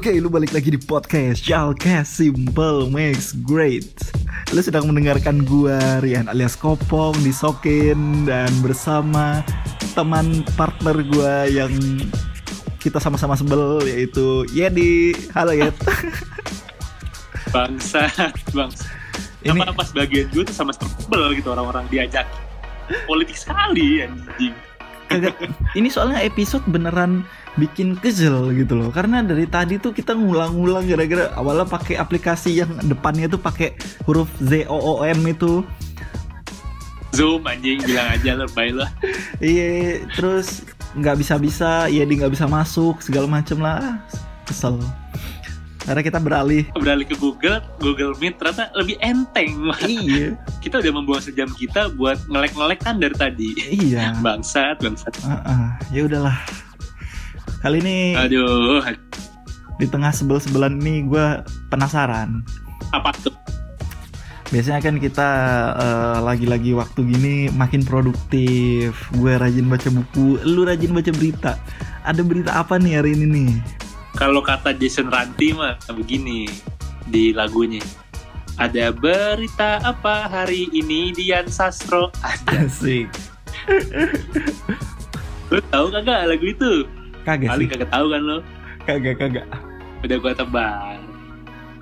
Oke, lu balik lagi di podcast Chalkes Simple Makes Great. Lu sedang mendengarkan gua Rian alias Kopong di Sokin dan bersama teman partner gua yang kita sama-sama sebel yaitu Yedi. Halo Yed. Bangsa, bangsa. Ini- Apa pas bagian gue tuh sama sebel gitu orang-orang diajak politik sekali anjing. Ini soalnya episode beneran bikin kesel gitu loh. Karena dari tadi tuh kita ngulang-ngulang gara-gara awalnya pakai aplikasi yang depannya tuh pakai huruf Z O O M itu. Zoom anjing bilang aja lebay lah. Iya, terus nggak bisa-bisa, iya dia nggak bisa masuk segala macem lah. Ah, Kesel. Karena kita beralih. Beralih ke Google, Google Meet ternyata lebih enteng. Iya, Kita udah membuang sejam kita buat ngelek-ngelek kan dari tadi. iya. Bangsat, bangsat. Ah, ah. Ya udahlah. Kali ini Aduh, di tengah sebel-sebelan ini gue penasaran. apa tuh? Biasanya kan kita eh, lagi-lagi waktu gini makin produktif. Gue rajin baca buku, lu rajin baca berita. Ada berita apa nih hari ini nih? Kalau kata Jason Ranti mah begini di lagunya. Ada berita apa hari ini Dian Sastro? Asik. Lu tahu kagak lagu itu? Kagak Kali sih. kagak tahu kan lo? Kagak kagak. udah gua tebak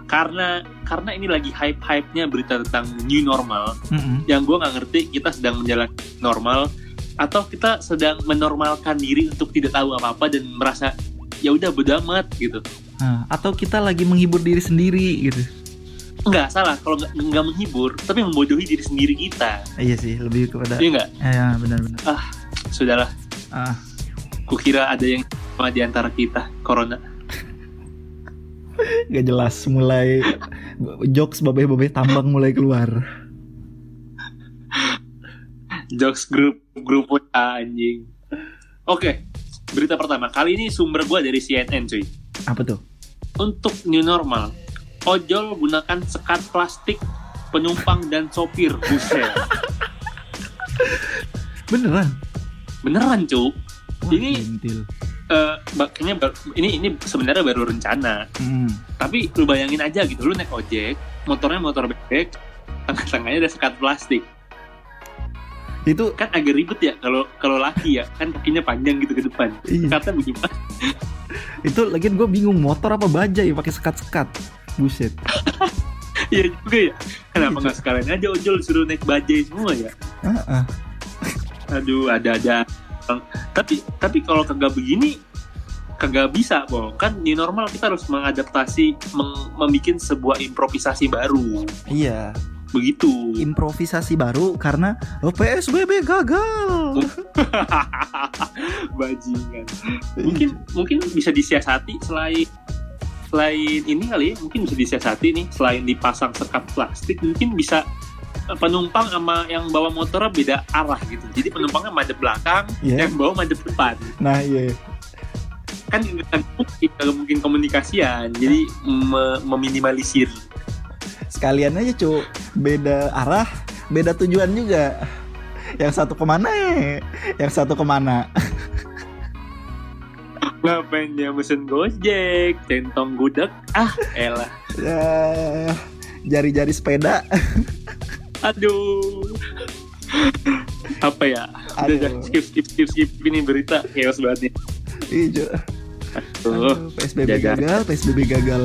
karena karena ini lagi hype hype nya berita tentang new normal Mm-mm. yang gua nggak ngerti kita sedang menjalani normal atau kita sedang menormalkan diri untuk tidak tahu apa apa dan merasa ya udah bodo amat gitu Nah, atau kita lagi menghibur diri sendiri gitu. nggak salah kalau nggak menghibur tapi membodohi diri sendiri kita Iya sih, lebih kepada iya nggak ya, ya benar-benar. sudahlah Ah, kukira ada yang sama di antara kita corona gak jelas mulai jokes babe-babe tambang mulai keluar. jokes grup grup WA, anjing oke berita pertama kali ini sumber gua dari CNN cuy Apa tuh? Untuk new normal, ojol gunakan sekat plastik penumpang dan sopir. Buset. Beneran? Beneran, Cuk. Wah, Ini- gentil. Eh, ba- kayaknya ini ini sebenarnya baru rencana. Hmm. Tapi lu bayangin aja gitu, lu naik ojek, motornya motor bebek, tengah-tengahnya ada sekat plastik. Itu Kan agak ribet ya kalau kalau laki ya, kan kakinya panjang gitu ke depan. iya, Sekatnya bagaimana? itu lagian gue bingung motor apa bajai pakai sekat-sekat. Buset. Iya juga ya. Kenapa nggak sekalian aja ojol suruh naik bajai semua ya? Ah, ah. aduh ada-ada tapi tapi kalau kagak begini kagak bisa boh kan di normal kita harus mengadaptasi meng- membuat sebuah improvisasi baru. Iya, begitu. Improvisasi baru karena oh, PSBB gagal. bajingan. Mungkin mungkin bisa disiasati selain selain ini kali ya, mungkin bisa disiasati nih selain dipasang sekat plastik mungkin bisa penumpang sama yang bawa motornya beda arah gitu jadi penumpangnya madep belakang Iya. yang bawa madep depan Nah, iya. kan nggak mungkin, nggak mungkin komunikasian jadi me- meminimalisir Sekalian aja, Cuk. Beda arah, beda tujuan juga. Yang satu ke mana Yang satu ke mana? ngapain dia mesen gojek centong gudeg ah elah Ya, jari-jari sepeda. aduh apa ya udah Aduh. udah skip skip skip skip ini berita chaos banget nih Iya. Aduh, Aduh, PSBB jaga. gagal, PSBB gagal.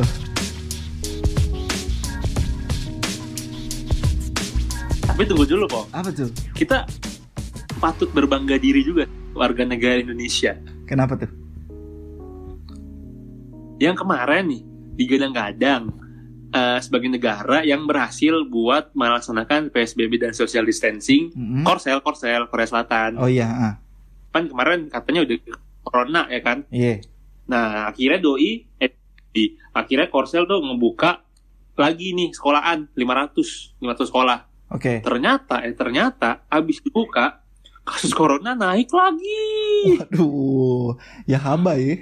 tapi tunggu dulu kok Apa tuh? kita patut berbangga diri juga warga negara Indonesia Kenapa tuh? yang kemarin nih digadang-gadang eh, sebagai negara yang berhasil buat melaksanakan PSBB dan social distancing Mm-mm. Korsel Korsel Korea Selatan Oh iya, ah. kan kemarin katanya udah corona ya kan Iya. nah akhirnya doi eh, di akhirnya Korsel tuh ngebuka lagi nih sekolahan 500 500 sekolah Oke. ternyata eh ternyata abis dibuka kasus corona naik lagi Waduh, ya haba ya.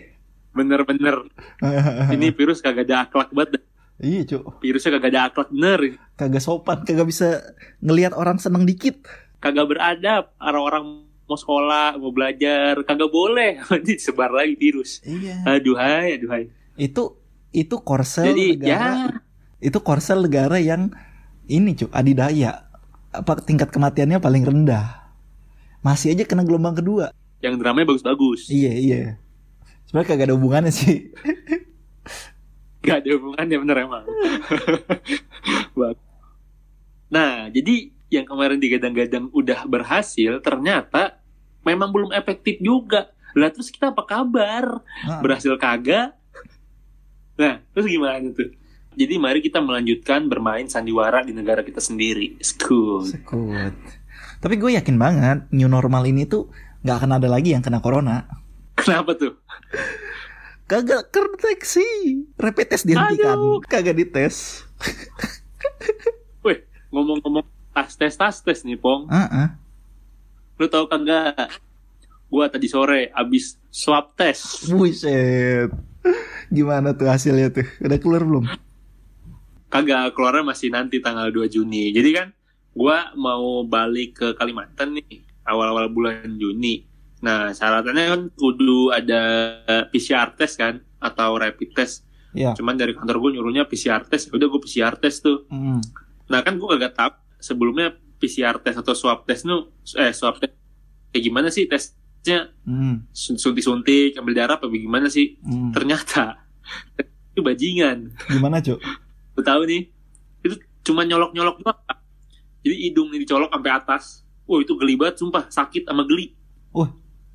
bener-bener ini virus kagak ada akhlak banget Iya, Cuk. virusnya kagak ada akhlak bener. Kagak sopan, kagak bisa ngelihat orang seneng dikit. kagak beradab orang-orang mau sekolah mau belajar kagak boleh. Nanti sebar lagi virus. Iya. aduhai aduhai Itu itu korsel Jadi negara. ya. Itu korsel negara yang ini cuy adidaya. Apa tingkat kematiannya paling rendah. Masih aja kena gelombang kedua. Yang dramanya bagus-bagus. iya iya. Sebenarnya kagak ada hubungannya sih Gak ada hubungannya bener emang. Nah, jadi yang kemarin digadang-gadang udah berhasil, ternyata memang belum efektif juga. Lah terus kita apa kabar? Nah, Berhasil kagak? Nah, terus gimana tuh? Jadi mari kita melanjutkan bermain sandiwara di negara kita sendiri. School. sekut. tapi gue yakin banget new normal ini tuh nggak akan ada lagi yang kena corona Kenapa tuh? kagak terdeteksi rapid test dihentikan Aduh. kagak dites Weh, ngomong-ngomong tas tes tas tes nih, Pong. Heeh. Lu tau kagak? Gua tadi sore abis swab test. buset gimana tuh hasilnya tuh udah keluar belum Kagak, keluarnya masih nanti tanggal 2 Juni. Jadi kan gua mau balik ke Kalimantan nih awal-awal bulan Juni. Nah, syaratnya kan kudu ada PCR test kan atau rapid test. ya Cuman dari kantor gue nyuruhnya PCR test. Ya Udah gue PCR test tuh. Hmm. Nah, kan gue kagak tahu sebelumnya PCR test atau swab test nu eh swab test kayak gimana sih tesnya? Hmm. Suntik-suntik, ambil darah apa gimana sih? Hmm. Ternyata itu bajingan. gimana cuk Lu tahu nih, itu cuma nyolok-nyolok doang. Jadi hidung nih dicolok sampai atas. Wah itu geli banget sumpah, sakit sama geli.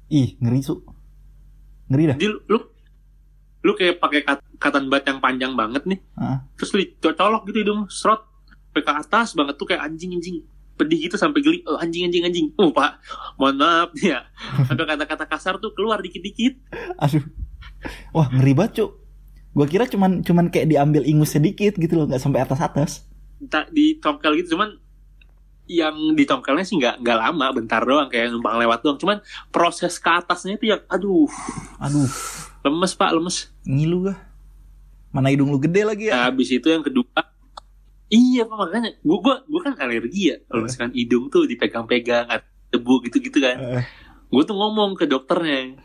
Ih ngeri su ngeri dah Jadi lu, lu, kayak pakai kat, katan bat yang panjang banget nih, Ah. terus lu dicolok gitu hidung, serot ke atas banget tuh kayak anjing-anjing. Pedih gitu sampai geli, oh, anjing anjing anjing. Oh pak, mohon maaf nih ya. Sampai kata-kata kasar tuh keluar dikit-dikit. aduh wah ngeri banget cuk gua kira cuman cuman kayak diambil ingus sedikit gitu loh nggak sampai atas atas Tak ditongkel gitu, cuman yang ditongkelnya sih nggak nggak lama, bentar doang kayak numpang lewat doang. Cuman proses ke atasnya itu yang, aduh, aduh lemes pak, lemes. ngilu gua mana hidung lu gede lagi ya Nah, habis itu yang kedua, iya pak makanya, gua gua gua kan alergi ya, kalau Eh. misalkan hidung tuh dipegang-pegang, debu gitu-gitu kan. Eh, Gue tuh ngomong ke dokternya,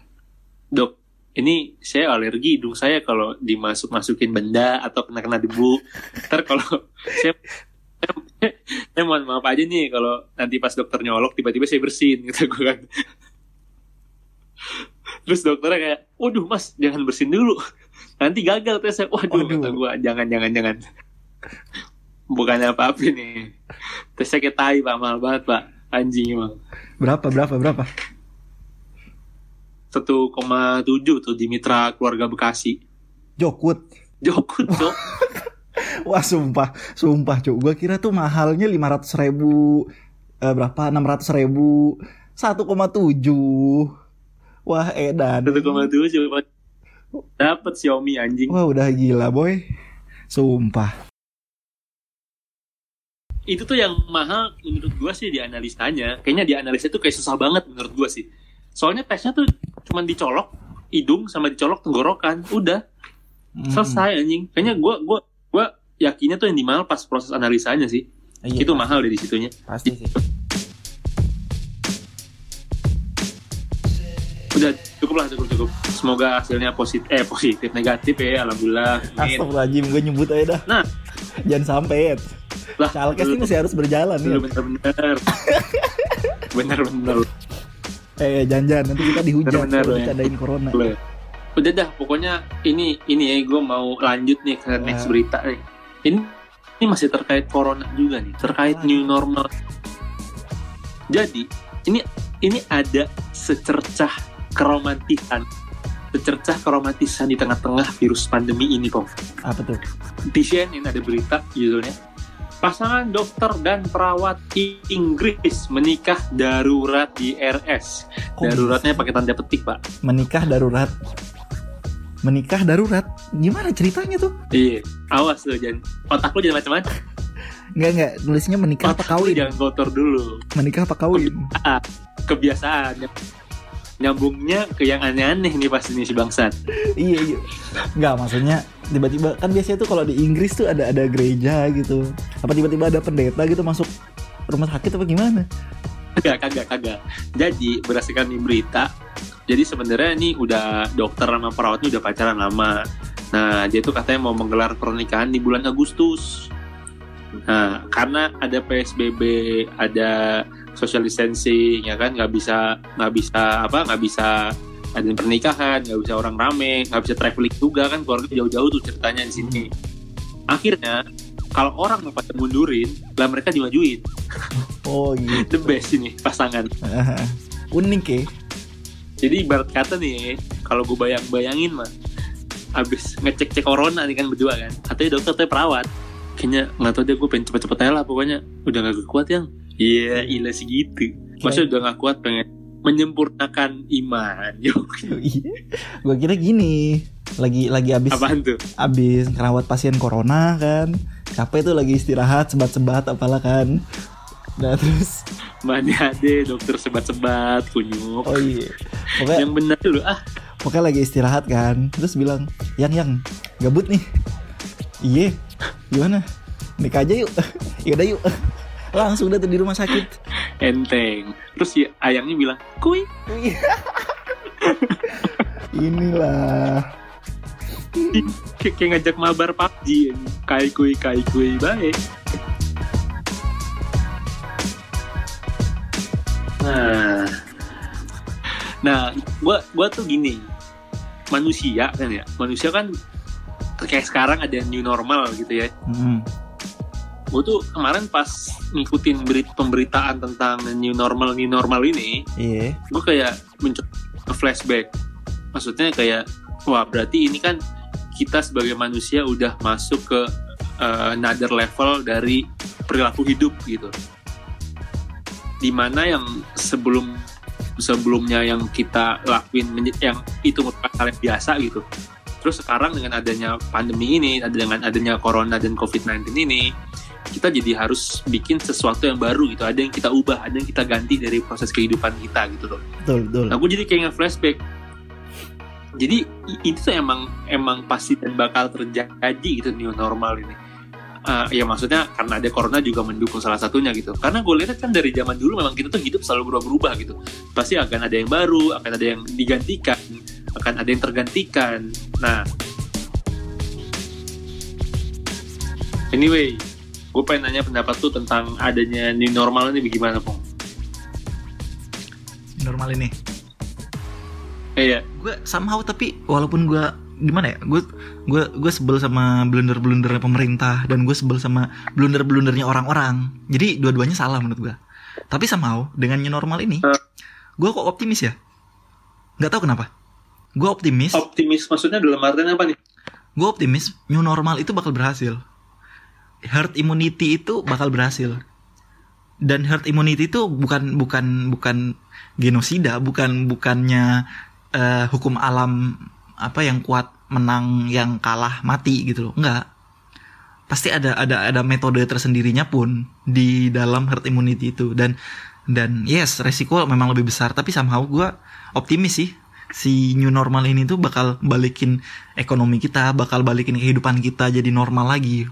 dok, ini saya alergi hidung saya kalau dimasuk masukin benda atau kena kena debu. Ntar kalau saya saya mohon maaf aja nih kalau nanti pas dokter nyolok tiba-tiba saya bersin gitu gue kan. Terus dokternya kayak, waduh mas jangan bersin dulu, nanti gagal tesnya. Waduh, Waduh. kata gue jangan jangan jangan. Bukannya apa-apa nih. Tesnya kayak tai pak, mahal banget pak. Anjing emang. berapa berapa berapa 1,7 tuh di Mitra Keluarga Bekasi. jokut Jokut, Cok. wah sumpah sumpah cuk gua kira tuh mahalnya lima ratus ribu eh, berapa enam ratus ribu 1,7 wah edan 1,7 coba. Dapat Xiaomi anjing. wah udah gila boy sumpah Itu tuh yang mahal menurut gua sih di analisanya. Kayaknya di analisa tuh kayak susah banget menurut gua sih. Soalnya tesnya tuh cuman dicolok hidung sama dicolok tenggorokan. Udah, Hmm. selesai anjing. Kayaknya gua gua yakinnya tuh yang di mahal pas proses analisanya sih. Iya, Itu mahal deh di situnya. pasti sih Udah cukup lah cukup cukup. Semoga hasilnya positif eh positif negatif ya alhamdulillah. Astagfirullahaladzim gue nyebut aja dah Nah. Jangan sampai Lah, Calkes ini masih harus berjalan ya Lu bener-bener bener-bener Eh jangan-jangan nanti kita dihujat Bener-bener, kalau ya. dicadain corona ya. udah dah pokoknya ini ini ya gue mau lanjut nih ke next Ya. berita nih ini ini masih terkait corona juga nih terkait new normal jadi ini ini ada secercah keromantisan secercah keromantisan di tengah-tengah virus pandemi ini Pong Apa tuh? di CNN ada berita judulnya Pasangan dokter dan perawat Inggris menikah darurat di RS. Kok Daruratnya pakai tanda petik, Pak. Menikah darurat Menikah darurat Gimana ceritanya tuh? Iya, awas lo jangan otak lu jangan macam-macam. Enggak enggak Nulisnya menikah apa Otak lu kawin jangan kotor dulu. Menikah apa kawin Ah, kebiasaan. Nyambungnya ke yang aneh-aneh nih pasti nih si bangsat. Iya iya Enggak maksudnya Tiba-tiba Kan biasanya tuh kalau di Inggris tuh ada ada gereja gitu Apa tiba-tiba ada pendeta gitu masuk rumah sakit apa gimana? Kagak, kagak, kagak. Jadi berdasarkan berita, jadi sebenarnya nih udah dokter sama perawatnya udah pacaran lama. Nah, dia tuh katanya mau menggelar pernikahan di bulan Agustus. Nah, karena ada PSBB, ada social distancing, ya kan, nggak bisa nggak bisa apa, nggak bisa ada pernikahan, nggak bisa orang rame, nggak bisa traveling juga kan, keluarga jauh-jauh tuh ceritanya di sini. Akhirnya, kalau orang mau pada mundurin, lah mereka dimajuin. Oh gitu. The best ini pasangan. Unik ya. Jadi ibarat kata nih, kalau gue bayang-bayangin mah, abis ngecek-cek corona nih kan berdua kan, katanya dokter tuh perawat, kayaknya nggak tahu deh gue pengen cepet-cepet aja lah pokoknya, udah gak kuat yang, iya yeah, ilah segitu, maksudnya udah gak kuat pengen menyempurnakan iman. Iya. Gue kira gini, lagi lagi abis Apaan tuh? abis ngerawat pasien corona kan, capek tuh lagi istirahat sebat-sebat apalah kan. Nah terus, Mana ada dokter sebat-sebat, kunyuk. oh iya, pokoknya Yang benar dulu ah. pokoknya lagi istirahat kan, terus bilang, yang yang gabut nih, iye, gimana, nikah aja yuk, yaudah yuk, langsung udah di rumah sakit. enteng. Terus ya ayangnya bilang, kui. Inilah, Kayak ngajak mabar PUBG ini. Kai kui, kai kui, baik. Nah, nah, gua gua tuh gini, manusia kan ya, manusia kan kayak sekarang ada new normal gitu ya. Hmm. Gue tuh kemarin pas ngikutin berita pemberitaan tentang new normal new normal ini, iya, gue kayak mencoba flashback. Maksudnya kayak wah berarti ini kan kita sebagai manusia udah masuk ke uh, another level dari perilaku hidup gitu di mana yang sebelum sebelumnya yang kita lakuin yang itu merupakan hal yang biasa gitu terus sekarang dengan adanya pandemi ini ada dengan adanya corona dan covid-19 ini kita jadi harus bikin sesuatu yang baru gitu ada yang kita ubah ada yang kita ganti dari proses kehidupan kita gitu loh betul betul. Nah, gue jadi kayak nge-flashback. Jadi itu tuh emang emang pasti dan bakal terjadi gitu new normal ini. Eh, ya maksudnya karena ada corona juga mendukung salah satunya gitu. Karena gue lihat kan dari zaman dulu memang kita tuh hidup selalu berubah-berubah gitu. Pasti akan ada yang baru, akan ada yang digantikan, akan ada yang tergantikan. Nah, anyway, gue pengen nanya pendapat tuh tentang adanya new normal ini bagaimana, Pong? Normal ini. Eh, ya, gue somehow tapi walaupun gue gimana ya? Gue gue gue sebel sama blunder blundernya pemerintah dan gue sebel sama blunder blundernya orang-orang. Jadi dua-duanya salah menurut gue tapi somehow dengan new normal ini Eh. gue kok optimis ya? Nggak tahu kenapa. Gue optimis. Optimis maksudnya dalam artian apa nih? gue optimis new normal itu bakal berhasil. Herd immunity itu bakal berhasil. Dan herd immunity itu bukan bukan bukan genosida bukan bukannya eh, hukum alam apa yang kuat menang yang kalah mati gitu loh. Enggak. Pasti ada ada ada metode tersendirinya pun di dalam herd immunity itu. Dan dan yes resiko memang lebih besar. Tapi somehow gue optimis sih si new normal ini tuh bakal balikin ekonomi kita bakal balikin kehidupan kita jadi normal lagi.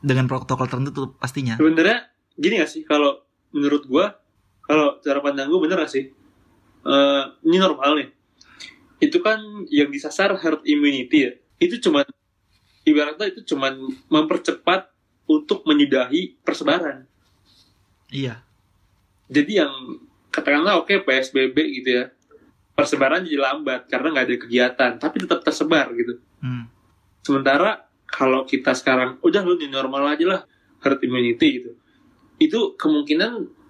Dengan protokol tertentu pastinya. Sebenarnya gini gak sih? Kalau menurut gua kalau cara pandang gua bener gak sih? Eh, ini normal nih itu kan yang disasar herd immunity ya itu cuman ibaratnya itu cuman mempercepat untuk menyudahi persebaran iya jadi yang katakanlah oke PSBB gitu ya persebaran jadi lambat karena nggak ada kegiatan tapi tetap tersebar gitu Hmm. Sementara kalau kita sekarang udah lu normal aja lah herd immunity gitu. Itu kemungkinan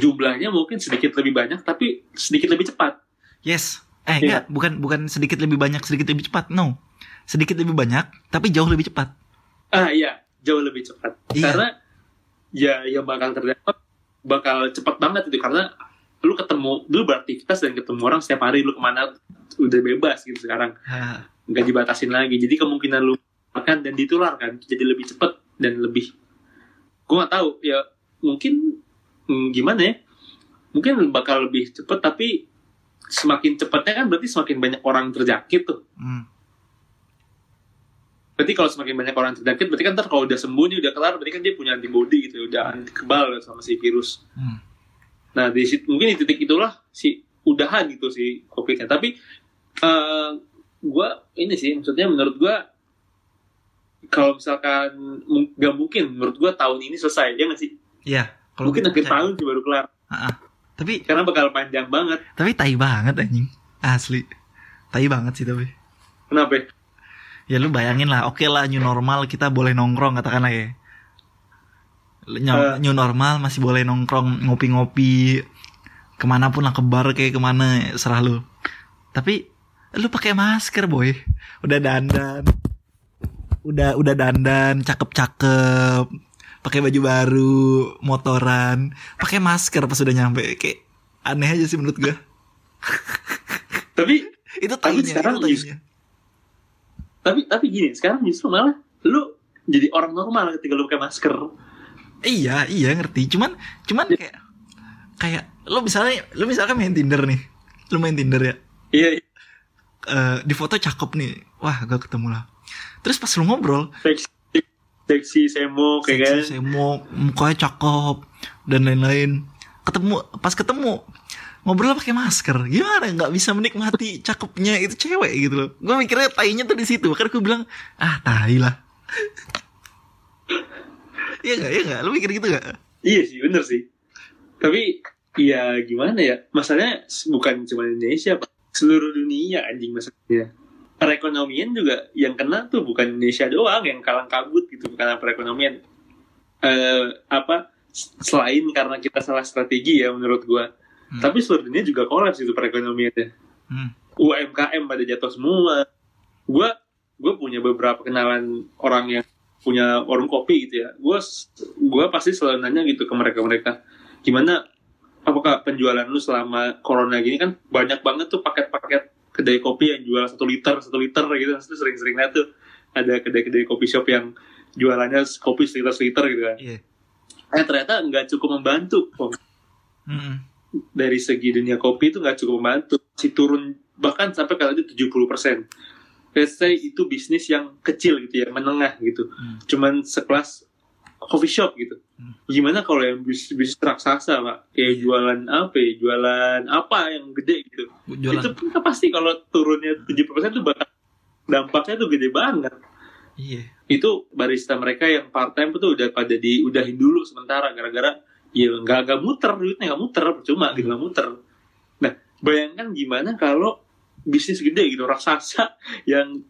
jumlahnya mungkin sedikit lebih banyak tapi sedikit lebih cepat. yes eh Iya. enggak bukan bukan sedikit lebih banyak sedikit lebih cepat. No. Sedikit lebih banyak tapi jauh lebih cepat. Ah iya, jauh lebih cepat. Iya. Karena ya yang bakal terjadi bakal cepat banget itu. Karena lu ketemu dulu beraktivitas dan ketemu orang setiap hari lu ke mana udah bebas gitu sekarang. Nggak dibatasin lagi. Jadi kemungkinan lu makan dan ditularkan jadi lebih cepat dan lebih gue nggak tahu. Ya mungkin hmm, gimana ya? Mungkin bakal lebih cepat tapi semakin cepatnya kan berarti semakin banyak orang terjangkit tuh hmm. berarti kalau semakin banyak orang terjangkit berarti kan ntar kalau udah sembuh nih udah kelar berarti kan dia punya antibody gitu udah anti kebal sama si virus Hmm. nah di situ mungkin di titik itulah si udahan gitu si covidnya tapi eh, gue ini sih maksudnya menurut gue kalau misalkan nggak mungkin menurut gue tahun ini selesai ya nggak sih Iya. Kalau mungkin akhir tahun sih baru kelar Ah, ah. Tapi karena bakal panjang banget tapi tai banget anjing. Asli. Tai banget sih tapi. kenapa ya? Ya lu bayangin lah, oke lah new normal kita boleh nongkrong katakanlah ya. New, Eh. new normal masih boleh nongkrong ngopi-ngopi ke mana pun lah ke bar kayak ke mana serah lu. Tapi lu pakai masker boy, udah dandan, udah udah dandan, cakep-cakep, pakai baju baru, motoran, pakai masker pas udah nyampe kayak aneh aja sih menurut gua. tapi Itu Tapi sekarang itu tainya. tapi tapi gini sekarang justru malah lu jadi orang normal ketika lu pakai masker Iya, iya ngerti. Cuman cuman kayak kayak lo misalnya lo misalkan main Tinder nih. Lo main Tinder ya. iya Eh, di foto cakep nih. Wah, gak ketemu lah. Terus pas lu ngobrol, seksi seksi semo kayak kan semo, mukanya cakep dan lain-lain. Ketemu pas ketemu ngobrol pakai masker. Gimana nggak bisa menikmati cakepnya itu cewek gitu loh. Gue mikirnya tainya tuh di situ. Makanya gue bilang, "Ah, tai lah." Iya gak? Iya gak? Lu mikir gitu gak? Iya sih, bener sih. Tapi ya gimana ya? Masalahnya bukan cuma Indonesia, Pak. Seluruh dunia anjing masalahnya. Perekonomian juga yang kena tuh bukan Indonesia doang yang kalang kabut gitu karena perekonomian. Eh apa selain karena kita salah strategi ya menurut gua. Hmm. Tapi seluruh dunia juga kolaps itu perekonomiannya. Hmm. UMKM pada jatuh semua. Gua gue punya beberapa kenalan orang yang punya warung kopi gitu ya. Gue gua pasti selalu nanya gitu ke mereka mereka gimana apakah penjualan lu selama corona gini kan banyak banget tuh paket-paket kedai kopi yang jual satu liter satu liter gitu Terus sering-sering lihat tuh ada kedai-kedai kopi shop yang jualannya kopi seliter seliter gitu kan Iya. eh ternyata nggak cukup membantu Pong. Mm-mm. dari segi dunia kopi itu nggak cukup membantu si turun bahkan sampai kali itu 70 persen let's say itu bisnis yang kecil gitu ya menengah gitu Hmm. cuman sekelas coffee shop gitu Hmm. gimana kalau yang bisnis bisnis raksasa pak kayak Iya. jualan apa ya? jualan apa yang gede gitu Jualan. itu kan pasti kalau turunnya 70 persen itu bakal dampaknya tuh gede banget Iya. itu barista mereka yang part time tuh udah pada diudahin dulu sementara gara-gara ya nggak nggak muter duitnya nggak muter percuma gitu nggak muter nah bayangkan gimana kalau bisnis gede gitu raksasa yang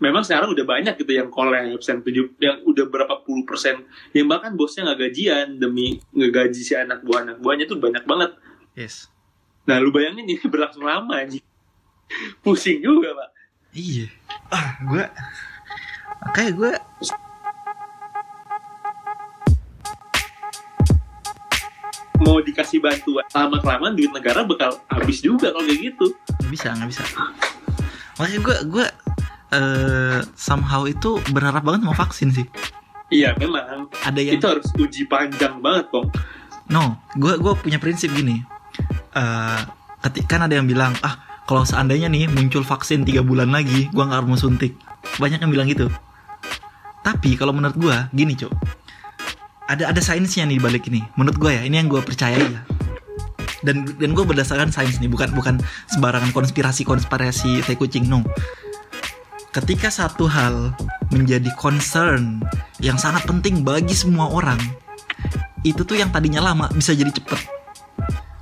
memang sekarang udah banyak gitu yang kolaps yang tujuh yang udah berapa puluh persen yang bahkan bosnya nggak gajian demi ngegaji si anak buah anak buahnya tuh banyak banget Yes. nah lu bayangin ini berlangsung lama anjing pusing juga pak Iya. Ah, gue kayak gue mau dikasih bantuan lama kelamaan duit negara bakal habis juga kalau kayak gitu nggak bisa nggak bisa. Makanya gue gue eh somehow itu berharap banget mau vaksin sih. iya memang Ada yang itu harus uji panjang banget kong no, gue gue punya prinsip gini. Eh ketika kan ada yang bilang ah kalau seandainya nih muncul vaksin tiga bulan lagi, gue nggak mau suntik. Banyak yang bilang gitu. Tapi kalau menurut gue gini cok, ada ada sainsnya nih balik ini. Menurut gue ya, ini yang gue percaya ya. Dan dan gue berdasarkan sains nih, bukan bukan sembarangan konspirasi konspirasi tai kucing no. Ketika satu hal menjadi concern yang sangat penting bagi semua orang, itu tuh yang tadinya lama bisa jadi cepet.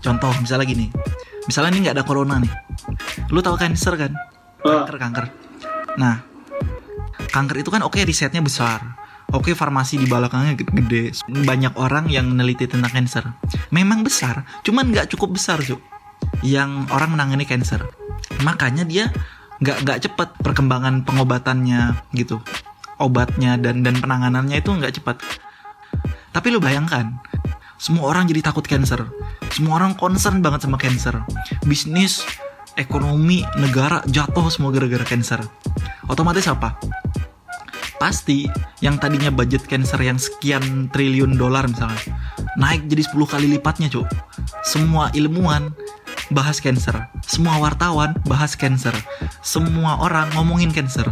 Contoh misalnya gini, misalnya ini nggak ada corona nih, lu tahu cancer kan? Kanker kanker. Nah, kanker itu kan oke risetnya besar, oke farmasi di belakangnya gede, banyak orang yang meneliti tentang cancer. Memang besar, cuman nggak cukup besar cuk. Yang orang menangani cancer, makanya dia nggak nggak cepet perkembangan pengobatannya gitu, obatnya dan dan penanganannya itu nggak cepat. Tapi lu bayangkan, semua orang jadi takut cancer. Semua orang concern banget sama cancer. Bisnis, ekonomi, negara jatuh semua gara-gara cancer. Otomatis apa? Pasti yang tadinya budget cancer yang sekian triliun dolar misalnya naik jadi 10 kali lipatnya, Cuk. Semua ilmuwan bahas cancer. Semua wartawan bahas cancer. Semua orang ngomongin cancer.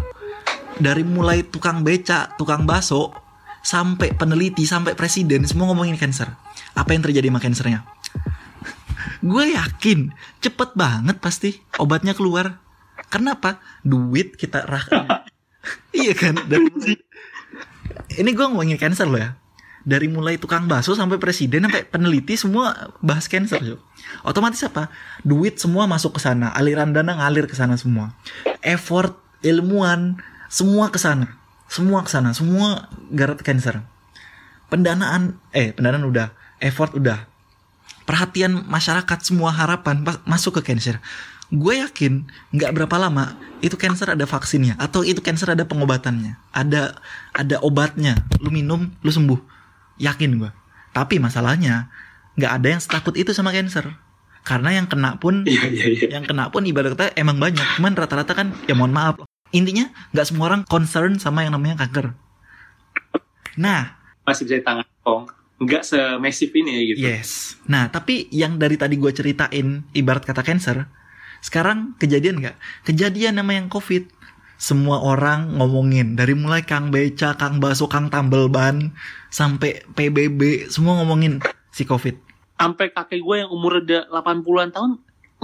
Dari mulai tukang beca, tukang baso, sampai peneliti, sampai presiden, semua ngomongin cancer. Apa yang terjadi sama cancernya? Gue yakin cepet banget pasti obatnya keluar. Kenapa? Duit kita rah. iya kan? Dari mulai, ini gue ngomongin cancer loh ya. Dari mulai tukang bakso sampai presiden sampai peneliti semua bahas cancer yuk. Otomatis apa? Duit semua masuk ke sana, aliran dana ngalir ke sana semua. Effort ilmuwan semua ke sana. Semua ke sana, semua garap cancer. Pendanaan eh pendanaan udah, effort udah. Perhatian masyarakat semua harapan masuk ke cancer gue yakin nggak berapa lama itu cancer ada vaksinnya atau itu cancer ada pengobatannya ada ada obatnya lu minum lu sembuh yakin gue tapi masalahnya nggak ada yang setakut itu sama cancer karena yang kena pun Iya iya iya. yang kena pun ibarat kata emang banyak cuman rata-rata kan ya mohon maaf intinya nggak semua orang concern sama yang namanya kanker nah Masih bisa ditangani kong. Nggak semesif ini ya gitu. Yes. Nah, tapi yang dari tadi gue ceritain, ibarat kata cancer, sekarang kejadian nggak? Kejadian nama yang COVID. Semua orang ngomongin dari mulai Kang Beca, Kang Baso, Kang Tambel Ban sampai PBB semua ngomongin si COVID. Sampai kakek gue yang umur udah 80-an tahun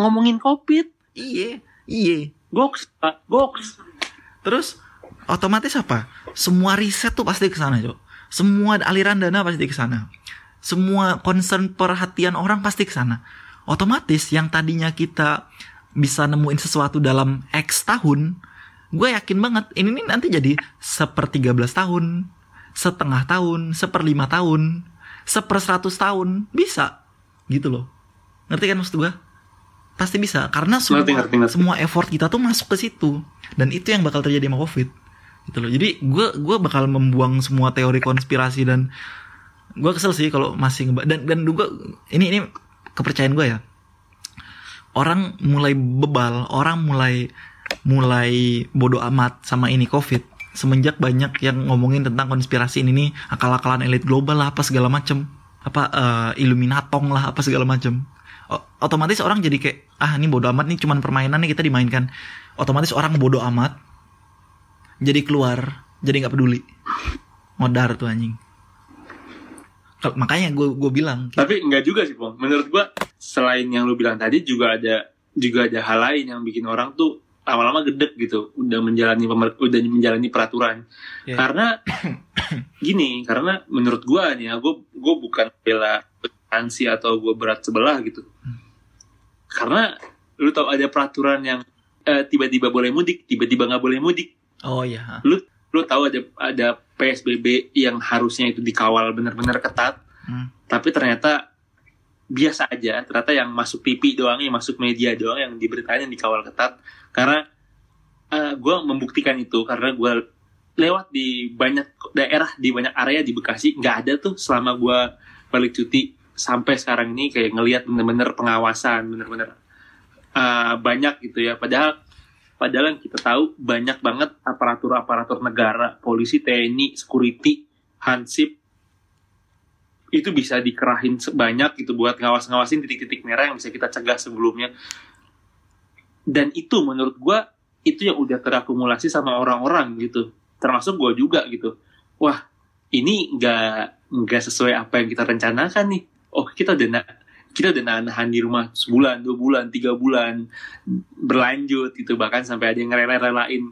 ngomongin covid. Iye, iye. Goks, Pak. Goks. Terus otomatis apa? Semua riset tuh pasti ke sana, Cok. Semua aliran dana pasti ke sana. Semua concern perhatian orang pasti ke sana. Otomatis yang tadinya kita bisa nemuin sesuatu dalam X tahun, gue yakin banget ini nih nanti jadi seper 13 tahun, setengah tahun, seper 5 tahun, seper 100 tahun, bisa. Gitu loh. Ngerti kan maksud gue? Pasti bisa karena semua Ngerti, ngerti, ngerti. semua effort kita tuh masuk ke situ dan itu yang bakal terjadi sama covid gitu loh jadi gue gue bakal membuang semua teori konspirasi dan gue kesel sih kalau masih ngeba- dan dan juga ini ini kepercayaan gue ya orang mulai bebal orang mulai mulai bodoh amat sama ini covid. Semenjak banyak yang ngomongin tentang konspirasi ini nih akal-akalan elit global lah apa segala macem. Apa eh, Illuminatong lah apa segala macem. O- otomatis orang jadi kayak ah ini bodoh amat nih cuman permainan nih kita dimainkan. Otomatis orang bodoh amat jadi keluar jadi nggak peduli. Modar tuh anjing. Makanya gue gue bilang Tapi enggak juga sih, Pong. Menurut gua selain yang lu bilang tadi juga ada juga ada hal lain yang bikin orang tuh lama-lama gedek gitu, udah menjalani pemer- udah menjalani peraturan. Ya. Karena gini, karena menurut gua nih ya, gua gua bukan bela ansi atau gua berat sebelah gitu. Karena lu tahu ada peraturan yang eh, tiba-tiba boleh mudik, tiba-tiba nggak boleh mudik. oh ya Lu lu tahu ada ada PSBB yang harusnya itu dikawal benar-benar ketat Hmm. tapi ternyata biasa aja ternyata yang masuk TV doang yang masuk media doang yang diberitain yang dikawal ketat karena gue membuktikan itu karena gue lewat di banyak daerah di banyak area di Bekasi nggak ada tuh selama gue balik cuti sampai sekarang ini kayak ngelihat bener-bener pengawasan bener-bener uh, banyak gitu ya padahal padahal yang kita tahu banyak banget aparatur-aparatur negara polisi TNI security hansip itu bisa dikerahin sebanyak gitu buat ngawas-ngawasin titik-titik merah yang bisa kita cegah sebelumnya. Dan itu menurut gua itu yang udah terakumulasi sama orang-orang gitu. Termasuk gua juga gitu. Wah, ini nggak nggak sesuai apa yang kita rencanakan nih. Oh, kita udah na- kita udah nahan di rumah sebulan, dua bulan, tiga bulan berlanjut gitu bahkan sampai ada yang rela-relain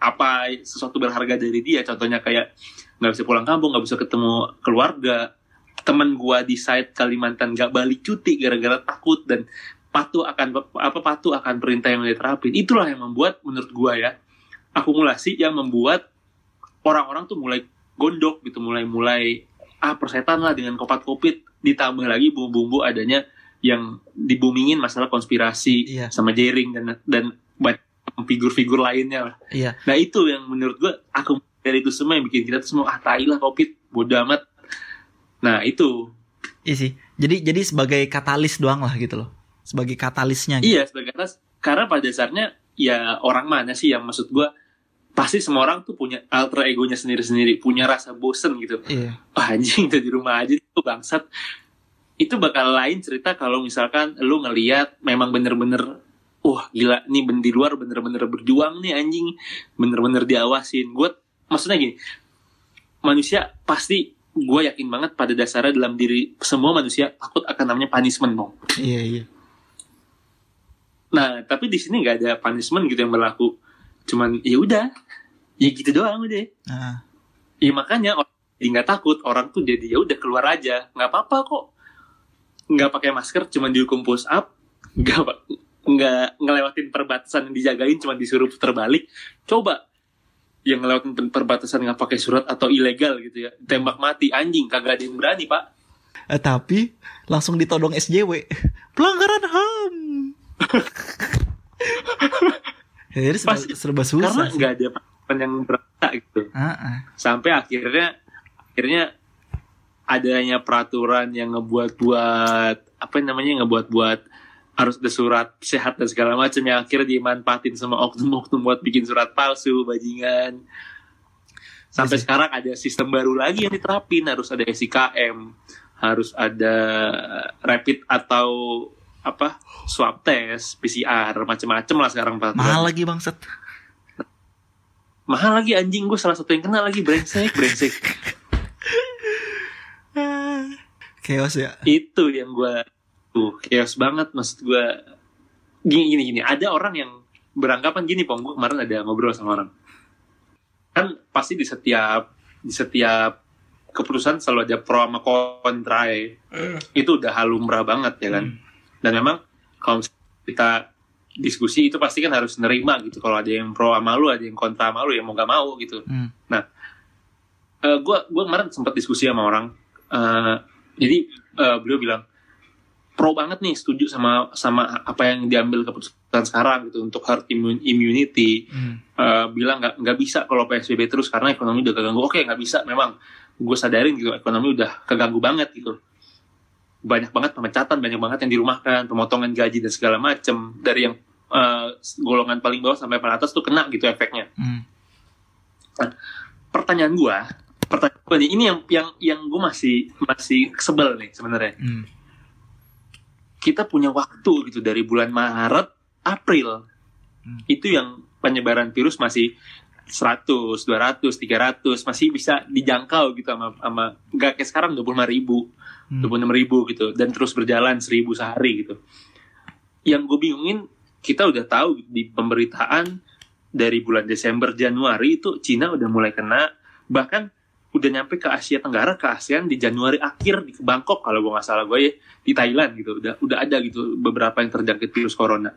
apa sesuatu berharga dari dia contohnya kayak nggak bisa pulang kampung nggak bisa ketemu keluarga temen gua di site Kalimantan nggak balik cuti gara-gara takut dan patuh akan apa patuh akan perintah yang diterapin itulah yang membuat menurut gua ya akumulasi yang membuat orang-orang tuh mulai gondok gitu mulai mulai ah persetan lah dengan kopat kopit ditambah lagi bumbu-bumbu adanya yang dibumingin masalah konspirasi Iya. sama jaring dan dan figur-figur lainnya lah. iya Nah itu yang menurut gua aku dari itu semua yang bikin kita tuh semua ah tai lah covid bodo amat. Nah itu iya sih jadi jadi sebagai katalis doang lah gitu loh sebagai katalisnya gitu. iya sebagai atas karena pada dasarnya ya orang mana sih yang maksud gua pasti semua orang tuh punya alter egonya sendiri-sendiri punya rasa bosen gitu. Iya. Wah, anjing udah di rumah aja itu bangsat. Itu bakal lain cerita kalau misalkan lu ngeliat memang bener-bener wah gila nih ben di luar bener-bener berjuang nih anjing. Bener-bener diawasin. Gue maksudnya gini manusia pasti gue yakin banget pada dasarnya dalam diri semua manusia takut akan namanya punishment dong iya iya Nah, tapi di sini nggak ada punishment gitu yang berlaku. Cuman ya udah, ya gitu doang udah. Nah, Ya makanya orang nggak takut, orang tuh jadi ya udah keluar aja, nggak apa-apa kok. Nggak pakai masker, cuman dihukum push up, nggak nggak ngelewatin perbatasan yang dijagain, cuman disuruh putar balik. Coba yang ngelewatin per- perbatasan nggak pakai surat atau ilegal gitu ya, tembak mati anjing, kagak ada yang berani pak. eh, tapi langsung ditodong SJW. Pelanggaran HAM. ya, jadi serba, Pasti. serba susah. Karena sih. nggak ada punishment yang berasa gitu. Ah, ah. sampai akhirnya akhirnya adanya peraturan yang ngebuat buat apa namanya ngebuat buat harus ada surat sehat dan segala macam yang akhirnya dimanfaatin sama oknum-oknum buat bikin surat palsu bajingan sampai Iya sih. sekarang ada sistem baru lagi yang diterapin harus ada SIKM harus ada rapid atau apa swab test PCR macam-macam lah sekarang peraturan Mahal lagi bangsat. mahal lagi anjing. Gue salah satu yang kena lagi. Brengsek brengsek. Chaos ya. itu yang gue tuh chaos banget maksud gue gini gini gini. Ada orang yang beranggapan gini pong. Gue kemarin ada ngobrol sama orang. Kan pasti di setiap di setiap keputusan selalu ada pro sama kontra ya. itu udah halumrah banget ya kan dan memang kalau kita diskusi itu pasti kan harus nerima gitu. Kalau ada yang pro sama lu ada yang kontra sama lu ya mau gak mau gitu. Hmm. gue gue kemarin sempat diskusi sama orang. Eh, jadi eh, beliau bilang pro banget nih setuju sama sama apa yang diambil keputusan sekarang gitu untuk herd immunity. Hmm. Eh, bilang nggak nggak bisa kalau psbb terus karena ekonomi udah keganggu. Oke nggak bisa memang. Gue sadarin gitu ekonomi udah keganggu banget gitu banyak banget pemecatan banyak banget yang dirumahkan pemotongan gaji dan segala macem dari yang eh, golongan paling bawah sampai paling atas tuh kena gitu efeknya Hmm. pertanyaan gua pertanyaan gua nih ini yang yang yang gue masih masih sebel nih sebenarnya Hmm. kita punya waktu gitu dari bulan Maret April Hmm. itu yang penyebaran virus masih 100, 200, 300 masih bisa dijangkau gitu sama sama nggak kayak sekarang 25 ribu Hmm. 26 ribu gitu dan terus berjalan 1000 sehari gitu yang gue bingungin kita udah tahu di pemberitaan dari bulan Desember Januari itu Cina udah mulai kena bahkan udah nyampe ke Asia Tenggara ke ASEAN di Januari akhir di Bangkok kalau gue nggak salah gue ya di Thailand gitu udah udah ada gitu beberapa yang terjangkit virus corona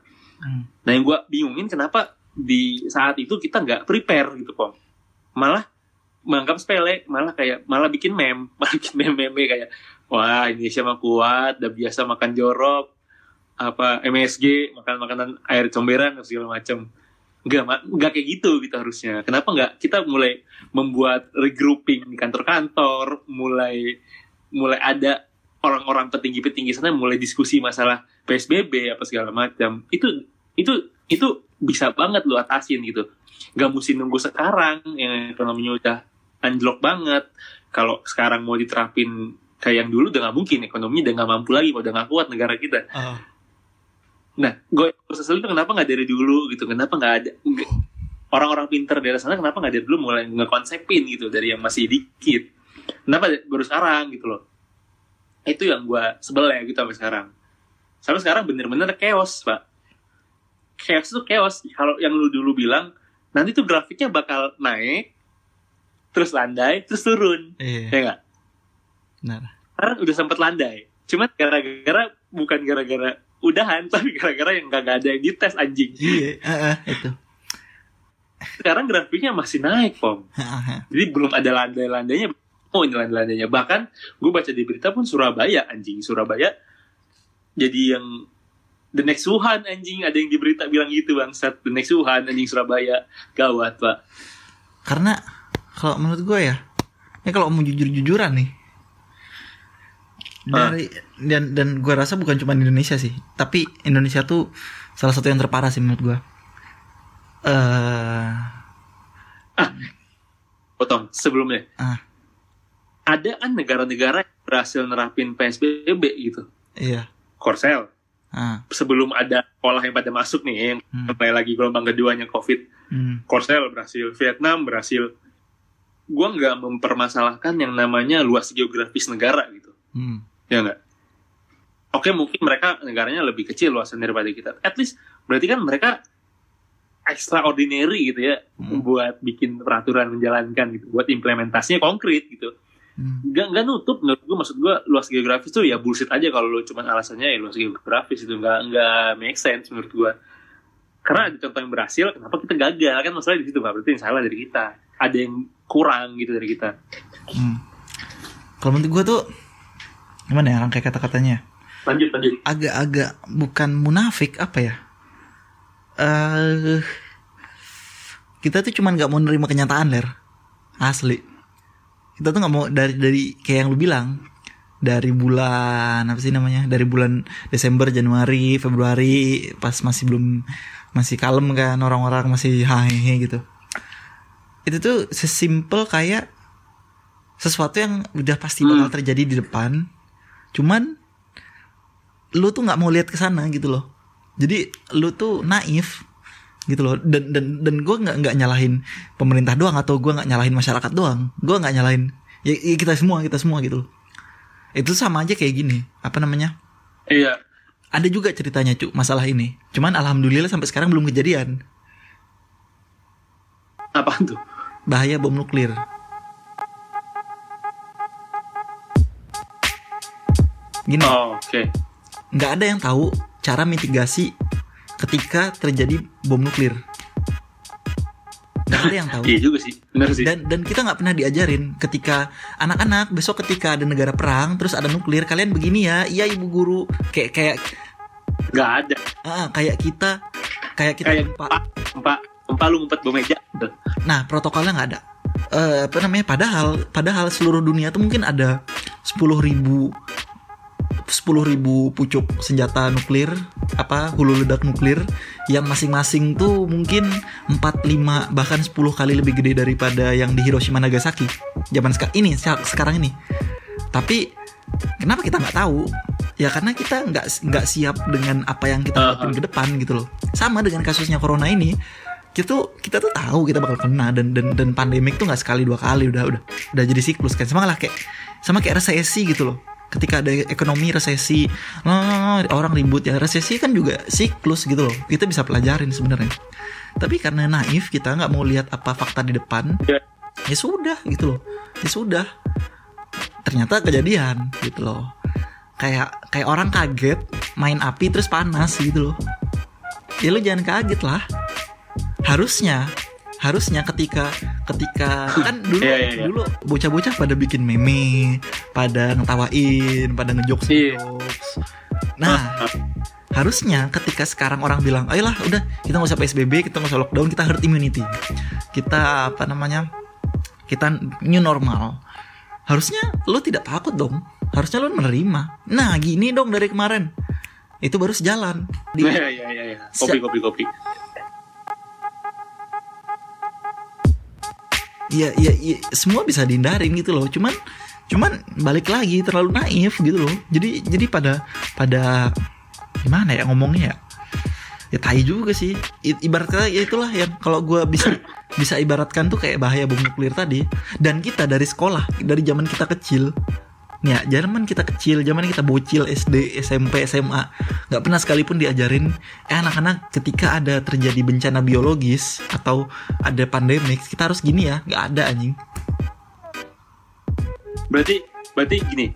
Hmm. nah yang gue bingungin kenapa di saat itu kita nggak prepare gitu pom malah menganggap sepele malah kayak malah bikin meme malah bikin meme meme kayak wah Indonesia mah kuat udah biasa makan jorok apa MSG makan makanan air comberan segala macam Enggak, Ma. enggak kayak gitu gitu harusnya. Kenapa enggak kita mulai membuat regrouping di kantor-kantor, mulai mulai ada orang-orang petinggi-petinggi sana mulai diskusi masalah PSBB apa segala macam. Itu itu itu bisa banget lu atasin gitu. Gak mesti nunggu sekarang yang ekonominya udah anjlok banget. Kalau sekarang mau diterapin kayak yang dulu udah nggak mungkin ekonominya udah nggak mampu lagi udah nggak kuat negara kita Oh. Nah, gue sesel itu kenapa nggak dari dulu gitu? Kenapa nggak ada orang-orang pinter dari sana kenapa nggak dari dulu mulai ngekonsepin gitu dari yang masih dikit? Kenapa baru sekarang gitu loh? Itu yang gue sebel ya gitu sampai sekarang. Sampai sekarang bener-bener chaos pak. Chaos itu chaos. Kalau yang lu dulu bilang nanti tuh grafiknya bakal naik, terus landai, terus turun, Iya. ya nggak? Benar. Sekarang udah sempet landai. Cuma gara-gara bukan gara-gara udahan, tapi gara-gara yang gak ada yang dites anjing. Iya, heeh, itu. Sekarang grafiknya masih naik, Pom. Jadi belum ada landai-landainya. Oh, ini landai-landainya. Bahkan gue baca di berita pun Surabaya, anjing. Surabaya jadi yang the next Wuhan, anjing. Ada yang di berita bilang gitu, bangsat. The next Wuhan, anjing Surabaya. Gawat, Pak. Karena kalau menurut gue ya, ini kalau mau jujur-jujuran nih, dari dan dan gue rasa bukan cuma di Indonesia sih, tapi Indonesia tuh salah satu yang terparah sih menurut gue. Eh, Potong, sebelumnya. Ah. Ada kan negara-negara yang berhasil nerapin PSBB gitu. iya. Korsel. Ah, Sebelum ada pola yang pada masuk nih, yang Hmm. mulai lagi gelombang keduanya COVID. hmm, Korsel berhasil, Vietnam berhasil. Gua nggak mempermasalahkan yang namanya luas geografis negara gitu, hmm, ya nggak? Oke mungkin mereka negaranya lebih kecil luasan daripada kita. At least berarti kan mereka extraordinary gitu ya Hmm. buat bikin peraturan menjalankan gitu buat implementasinya konkret gitu Hmm. nggak nggak nutup menurut gue maksud gue luas geografis tuh ya bullshit aja kalau lu cuman alasannya ya luas geografis itu nggak nggak make sense menurut gue karena ada contoh yang berhasil kenapa kita gagal kan masalah di situ pak berarti yang salah dari kita ada yang kurang gitu dari kita Hmm. Kalau menurut gue tuh gimana ya rangkai kata-katanya? lanjut lanjut Agak-agak bukan munafik apa ya? Eh kita tuh cuman nggak mau nerima kenyataan ler, asli. Kita tuh nggak mau dari dari kayak yang lu bilang dari bulan apa sih namanya? Dari bulan Desember, Januari, Februari pas masih belum masih kalem kan orang-orang masih hahehe gitu. Itu tuh sesimpel kayak sesuatu yang udah pasti bakal Hmm. terjadi di depan cuman lu tuh nggak mau lihat ke sana gitu loh jadi lu tuh naif gitu loh. Dan dan dan gue nggak nggak nyalahin pemerintah doang atau gue nggak nyalahin masyarakat doang. Gue nggak nyalahin ya, ya kita semua kita semua gitu loh. Itu sama aja kayak gini apa namanya? Iya. Ada juga ceritanya cuk masalah ini. Cuman alhamdulillah sampai sekarang belum kejadian. Apa tuh? Bahaya bom nuklir. Gini. Oh, oke. Nggak ada yang tahu cara mitigasi ketika terjadi bom nuklir. Nggak ada yang tahu. iya juga sih benar sih Dan dan kita nggak pernah diajarin ketika anak-anak besok ketika ada negara perang terus ada nuklir kalian begini ya iya ibu guru kayak kayak nggak ada ah, kayak kita kayak kita kayak empat empat empat lu ngumpet bom meja. Nah protokolnya nggak ada. Eh, apa namanya? Padahal padahal seluruh dunia tuh mungkin ada 10.000 ribu 10.000 ribu pucuk senjata nuklir apa hulu ledak nuklir yang masing-masing tuh mungkin 4 5 bahkan 10 kali lebih gede daripada yang di Hiroshima Nagasaki zaman sekarang ini se- sekarang ini. Tapi kenapa kita nggak tahu? Ya karena kita nggak nggak siap dengan apa yang kita hadapin ke depan gitu loh. Sama dengan kasusnya corona ini kita tuh kita tuh tahu kita bakal kena dan dan dan pandemik tuh nggak sekali dua kali udah udah udah jadi siklus kan. Sama lah kayak sama kayak resesi gitu loh ketika ada ekonomi resesi nah, orang ribut ya. Resesi kan juga siklus gitu loh. Kita bisa pelajarin sebenarnya. Tapi karena naif kita nggak mau lihat apa fakta di depan Ya. ya sudah gitu loh. Ya sudah. Ternyata kejadian gitu loh. Kayak kayak orang kaget main api terus panas gitu loh. Ya lu jangan kaget lah. Harusnya harusnya ketika ketika kan dulu Iya, iya, iya. dulu bocah-bocah pada bikin meme pada ngetawain pada ngejokes ngejokes nah harusnya ketika sekarang orang bilang ayolah udah kita nggak usah psbb kita nggak usah lockdown kita herd immunity. Kita apa namanya kita new normal. Harusnya lo tidak takut dong. Harusnya lo menerima nah gini dong dari kemarin. Itu baru sejalan. Iya iya iya iya. Kopi kopi kopi. Iya, iya, iya, semua bisa dihindarin gitu loh. Cuman, cuman balik lagi terlalu naif gitu loh. Jadi, jadi pada, pada gimana ya ngomongnya ya? Ya tai juga sih. I- Ibaratnya ya itulah yang kalau gue bisa bisa ibaratkan tuh kayak bahaya bom nuklir tadi. Dan kita dari sekolah, dari zaman kita kecil, ya, zaman kita kecil, zaman kita bocil SD, SMP, SMA, nggak pernah sekalipun diajarin, eh anak-anak ketika ada terjadi bencana biologis atau ada pandemik, kita harus gini ya, nggak ada anjing. Berarti berarti gini.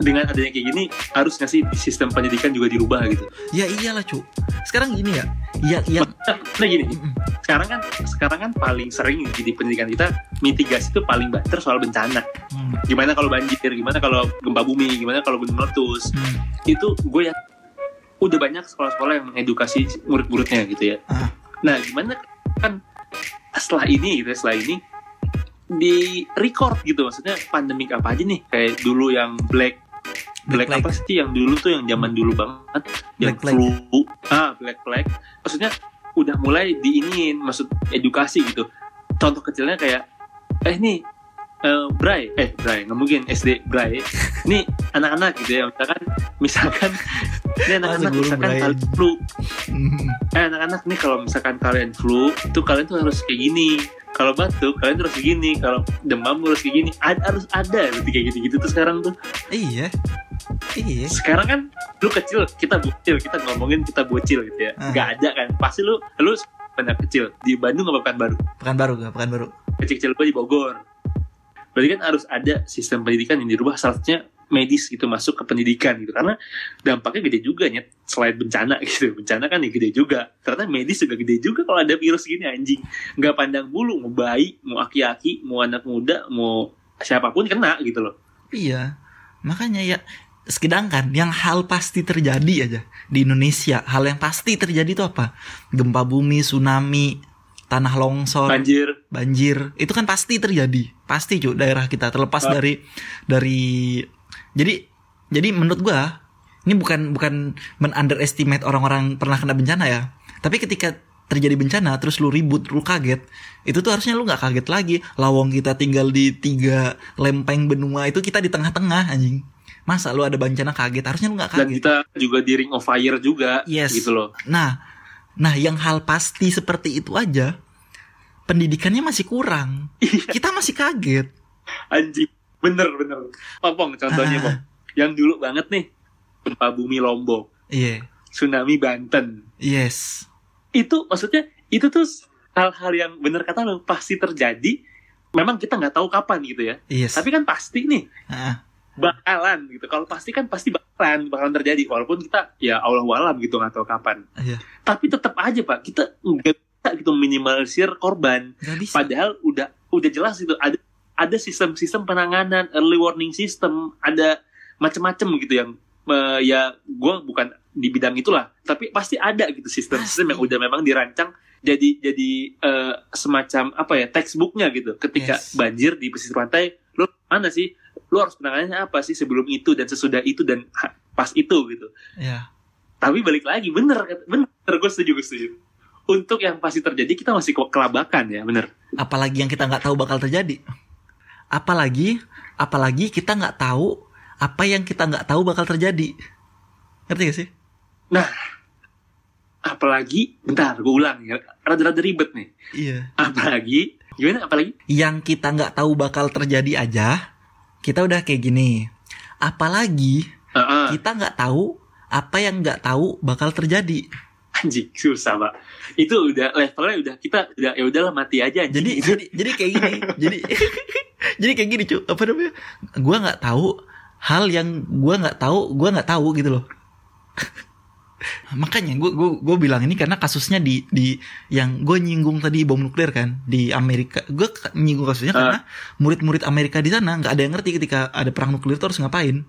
Dengan adanya kayak gini harus nggak sih sistem pendidikan juga dirubah gitu. Ya iyalah cu. Sekarang gini ya, ya, ya. Nah gini, sekarang kan sekarang kan paling sering di pendidikan kita mitigasi itu paling banter soal bencana. Hmm, Gimana kalau banjir, gimana kalau gempa bumi, gimana kalau gunung meletus. hmm. Itu gue ya udah banyak sekolah-sekolah yang mengedukasi murid-muridnya gitu ya. Ah. Nah, gimana kan setelah ini gitu setelah ini di record gitu. Maksudnya pandemik apa aja nih? Kayak dulu yang black black, Black apa sih? Yang dulu tuh yang zaman dulu banget. Yang Black flu ah black plague maksudnya udah mulai diinin maksud edukasi gitu. Contoh kecilnya kayak eh nih eh Bray. Eh Bray. Nggak mungkin SD Bray. Nih anak-anak gitu ya misalkan misalkan ini anak-anak misalkan Bray. kalian flu. Hmm. eh anak-anak nih kalau misalkan kalian flu itu kalian tuh harus kayak gini. Kalau batuk kalian kayak gini. Kalau demam harus kayak gini. Ada harus ada berarti kayak gitu-gitu tuh sekarang tuh. Iya. Iya. sekarang kan lu kecil kita bocil. Kita ngomongin kita bocil gitu ya. Ah. nggak ada kan. Pasti lu lu pernah kecil. Di Bandung apa pekan baru Pekan baru gak? Pekan baru. kecil-kecil gue di Bogor berarti kan harus ada sistem pendidikan yang dirubah salah satunya medis gitu masuk ke pendidikan gitu. Karena dampaknya gede juga nyet. Selain bencana gitu. Bencana kan ya gede juga. Ternyata medis juga gede juga kalau ada virus gini anjing. Nggak pandang bulu mau bayi mau aki-aki mau anak muda mau siapa pun kena gitu loh. Iya. Makanya ya sedangkan yang hal pasti terjadi aja di Indonesia, hal yang pasti terjadi itu apa? Gempa bumi, tsunami, tanah longsor, banjir banjir, itu kan pasti terjadi. Pasti cuy daerah kita terlepas Ah. dari dari jadi jadi menurut gua ini bukan bukan men underestimate orang-orang pernah kena bencana ya. Tapi ketika terjadi bencana terus lu ribut, lu kaget, itu tuh harusnya lu nggak kaget lagi. Lawang kita tinggal di tiga lempeng benua itu kita di tengah-tengah anjing. Masa lu ada bencana kaget? Harusnya lu nggak dan kaget. kita juga di ring of fire juga Yes. gitu loh Nah, nah yang hal pasti seperti itu aja pendidikannya masih kurang. Kita masih kaget. anjing bener bener popong contohnya Ah. pong yang dulu banget nih gempa bumi lombok Iya. tsunami banten Yes. itu maksudnya itu tuh hal-hal yang bener kata lo pasti terjadi memang kita nggak tahu kapan gitu ya Yes. tapi kan pasti nih Ah, bakalan gitu. Kalau pasti kan pasti bakalan bakalan terjadi. Walaupun kita ya Allah walam gitu nggak tahu kapan. Iya. tapi tetap aja pak kita nggak bisa gitu minimalisir korban. Padahal udah udah jelas itu ada ada sistem-sistem penanganan early warning system ada macam-macam gitu yang eh, ya gue bukan di bidang itulah tapi pasti ada gitu sistem-sistem yang udah memang dirancang jadi jadi eh, semacam apa ya textbooknya gitu. Ketika Yes. banjir di pesisir pantai lo mana sih lo harus penanganannya apa sih sebelum itu dan sesudah itu dan pas itu gitu Ya. tapi balik lagi bener bener gue setuju gue setuju untuk yang pasti terjadi kita masih ke- kelabakan ya bener Apalagi yang kita nggak tahu bakal terjadi. Apalagi, apalagi kita nggak tahu apa yang kita nggak tahu bakal terjadi. Ngerti gak sih? apalagi bentar gue ulang ya rada-rada ribet nih Iya. apalagi gimana apalagi Yang kita nggak tahu bakal terjadi aja, kita udah kayak gini. Apalagi Heeh, kita nggak tahu apa yang nggak tahu bakal terjadi. anjing susah pak itu udah levelnya udah kita udah ya udahlah mati aja anjing. Jadi jadi jadi kayak gini. jadi jadi kayak gini cuy. Apa namanya? Gua nggak tahu hal yang gua nggak tahu, gua nggak tahu gitu loh. Makanya gue gue gue bilang ini karena kasusnya di di yang gue nyinggung tadi bom nuklir kan di Amerika. Gue nyinggung kasusnya Ah. karena murid-murid Amerika di sana nggak ada yang ngerti ketika ada perang nuklir itu harus ngapain.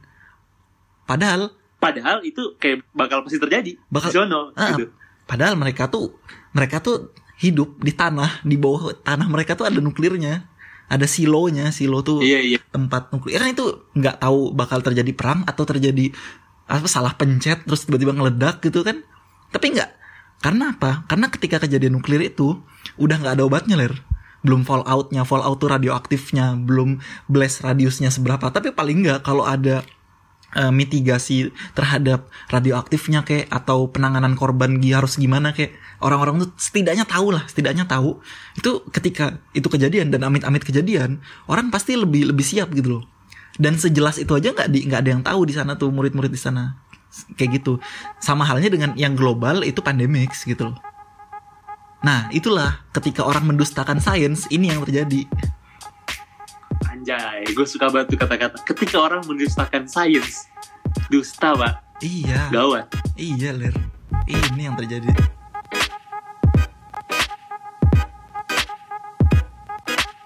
Padahal padahal itu kayak bakal pasti terjadi Bakal- di sono Ah, gitu Padahal mereka tuh mereka tuh hidup di tanah, di bawah tanah mereka tuh ada nuklirnya. Ada silonya, silo tuh iya iya tempat nuklir. Kan itu nggak tahu bakal terjadi perang atau terjadi apa salah pencet terus tiba-tiba ngeledak gitu kan. Tapi nggak. Karena apa? Karena ketika kejadian nuklir itu udah nggak ada obatnya, Ler. Belum falloutnya, fallout tuh radioaktifnya, belum blast radiusnya seberapa. Tapi paling nggak kalau ada eh, mitigasi terhadap radioaktifnya kayak atau penanganan korban harus gimana kayak orang-orang tuh setidaknya tahu lah setidaknya tahu itu ketika itu kejadian dan amit-amit kejadian orang pasti lebih lebih siap gitu loh dan sejelas itu aja nggak di nggak ada yang tahu di sana tuh murid-murid di sana. Kayak gitu. Sama halnya dengan yang global itu pandemic gitu loh. Nah itulah ketika orang mendustakan sains ini yang terjadi. Anjay gue suka banget tuh kata-kata. Ketika orang mendustakan sains dusta pak. Iya. Gawat. Iya ler. Ini yang terjadi.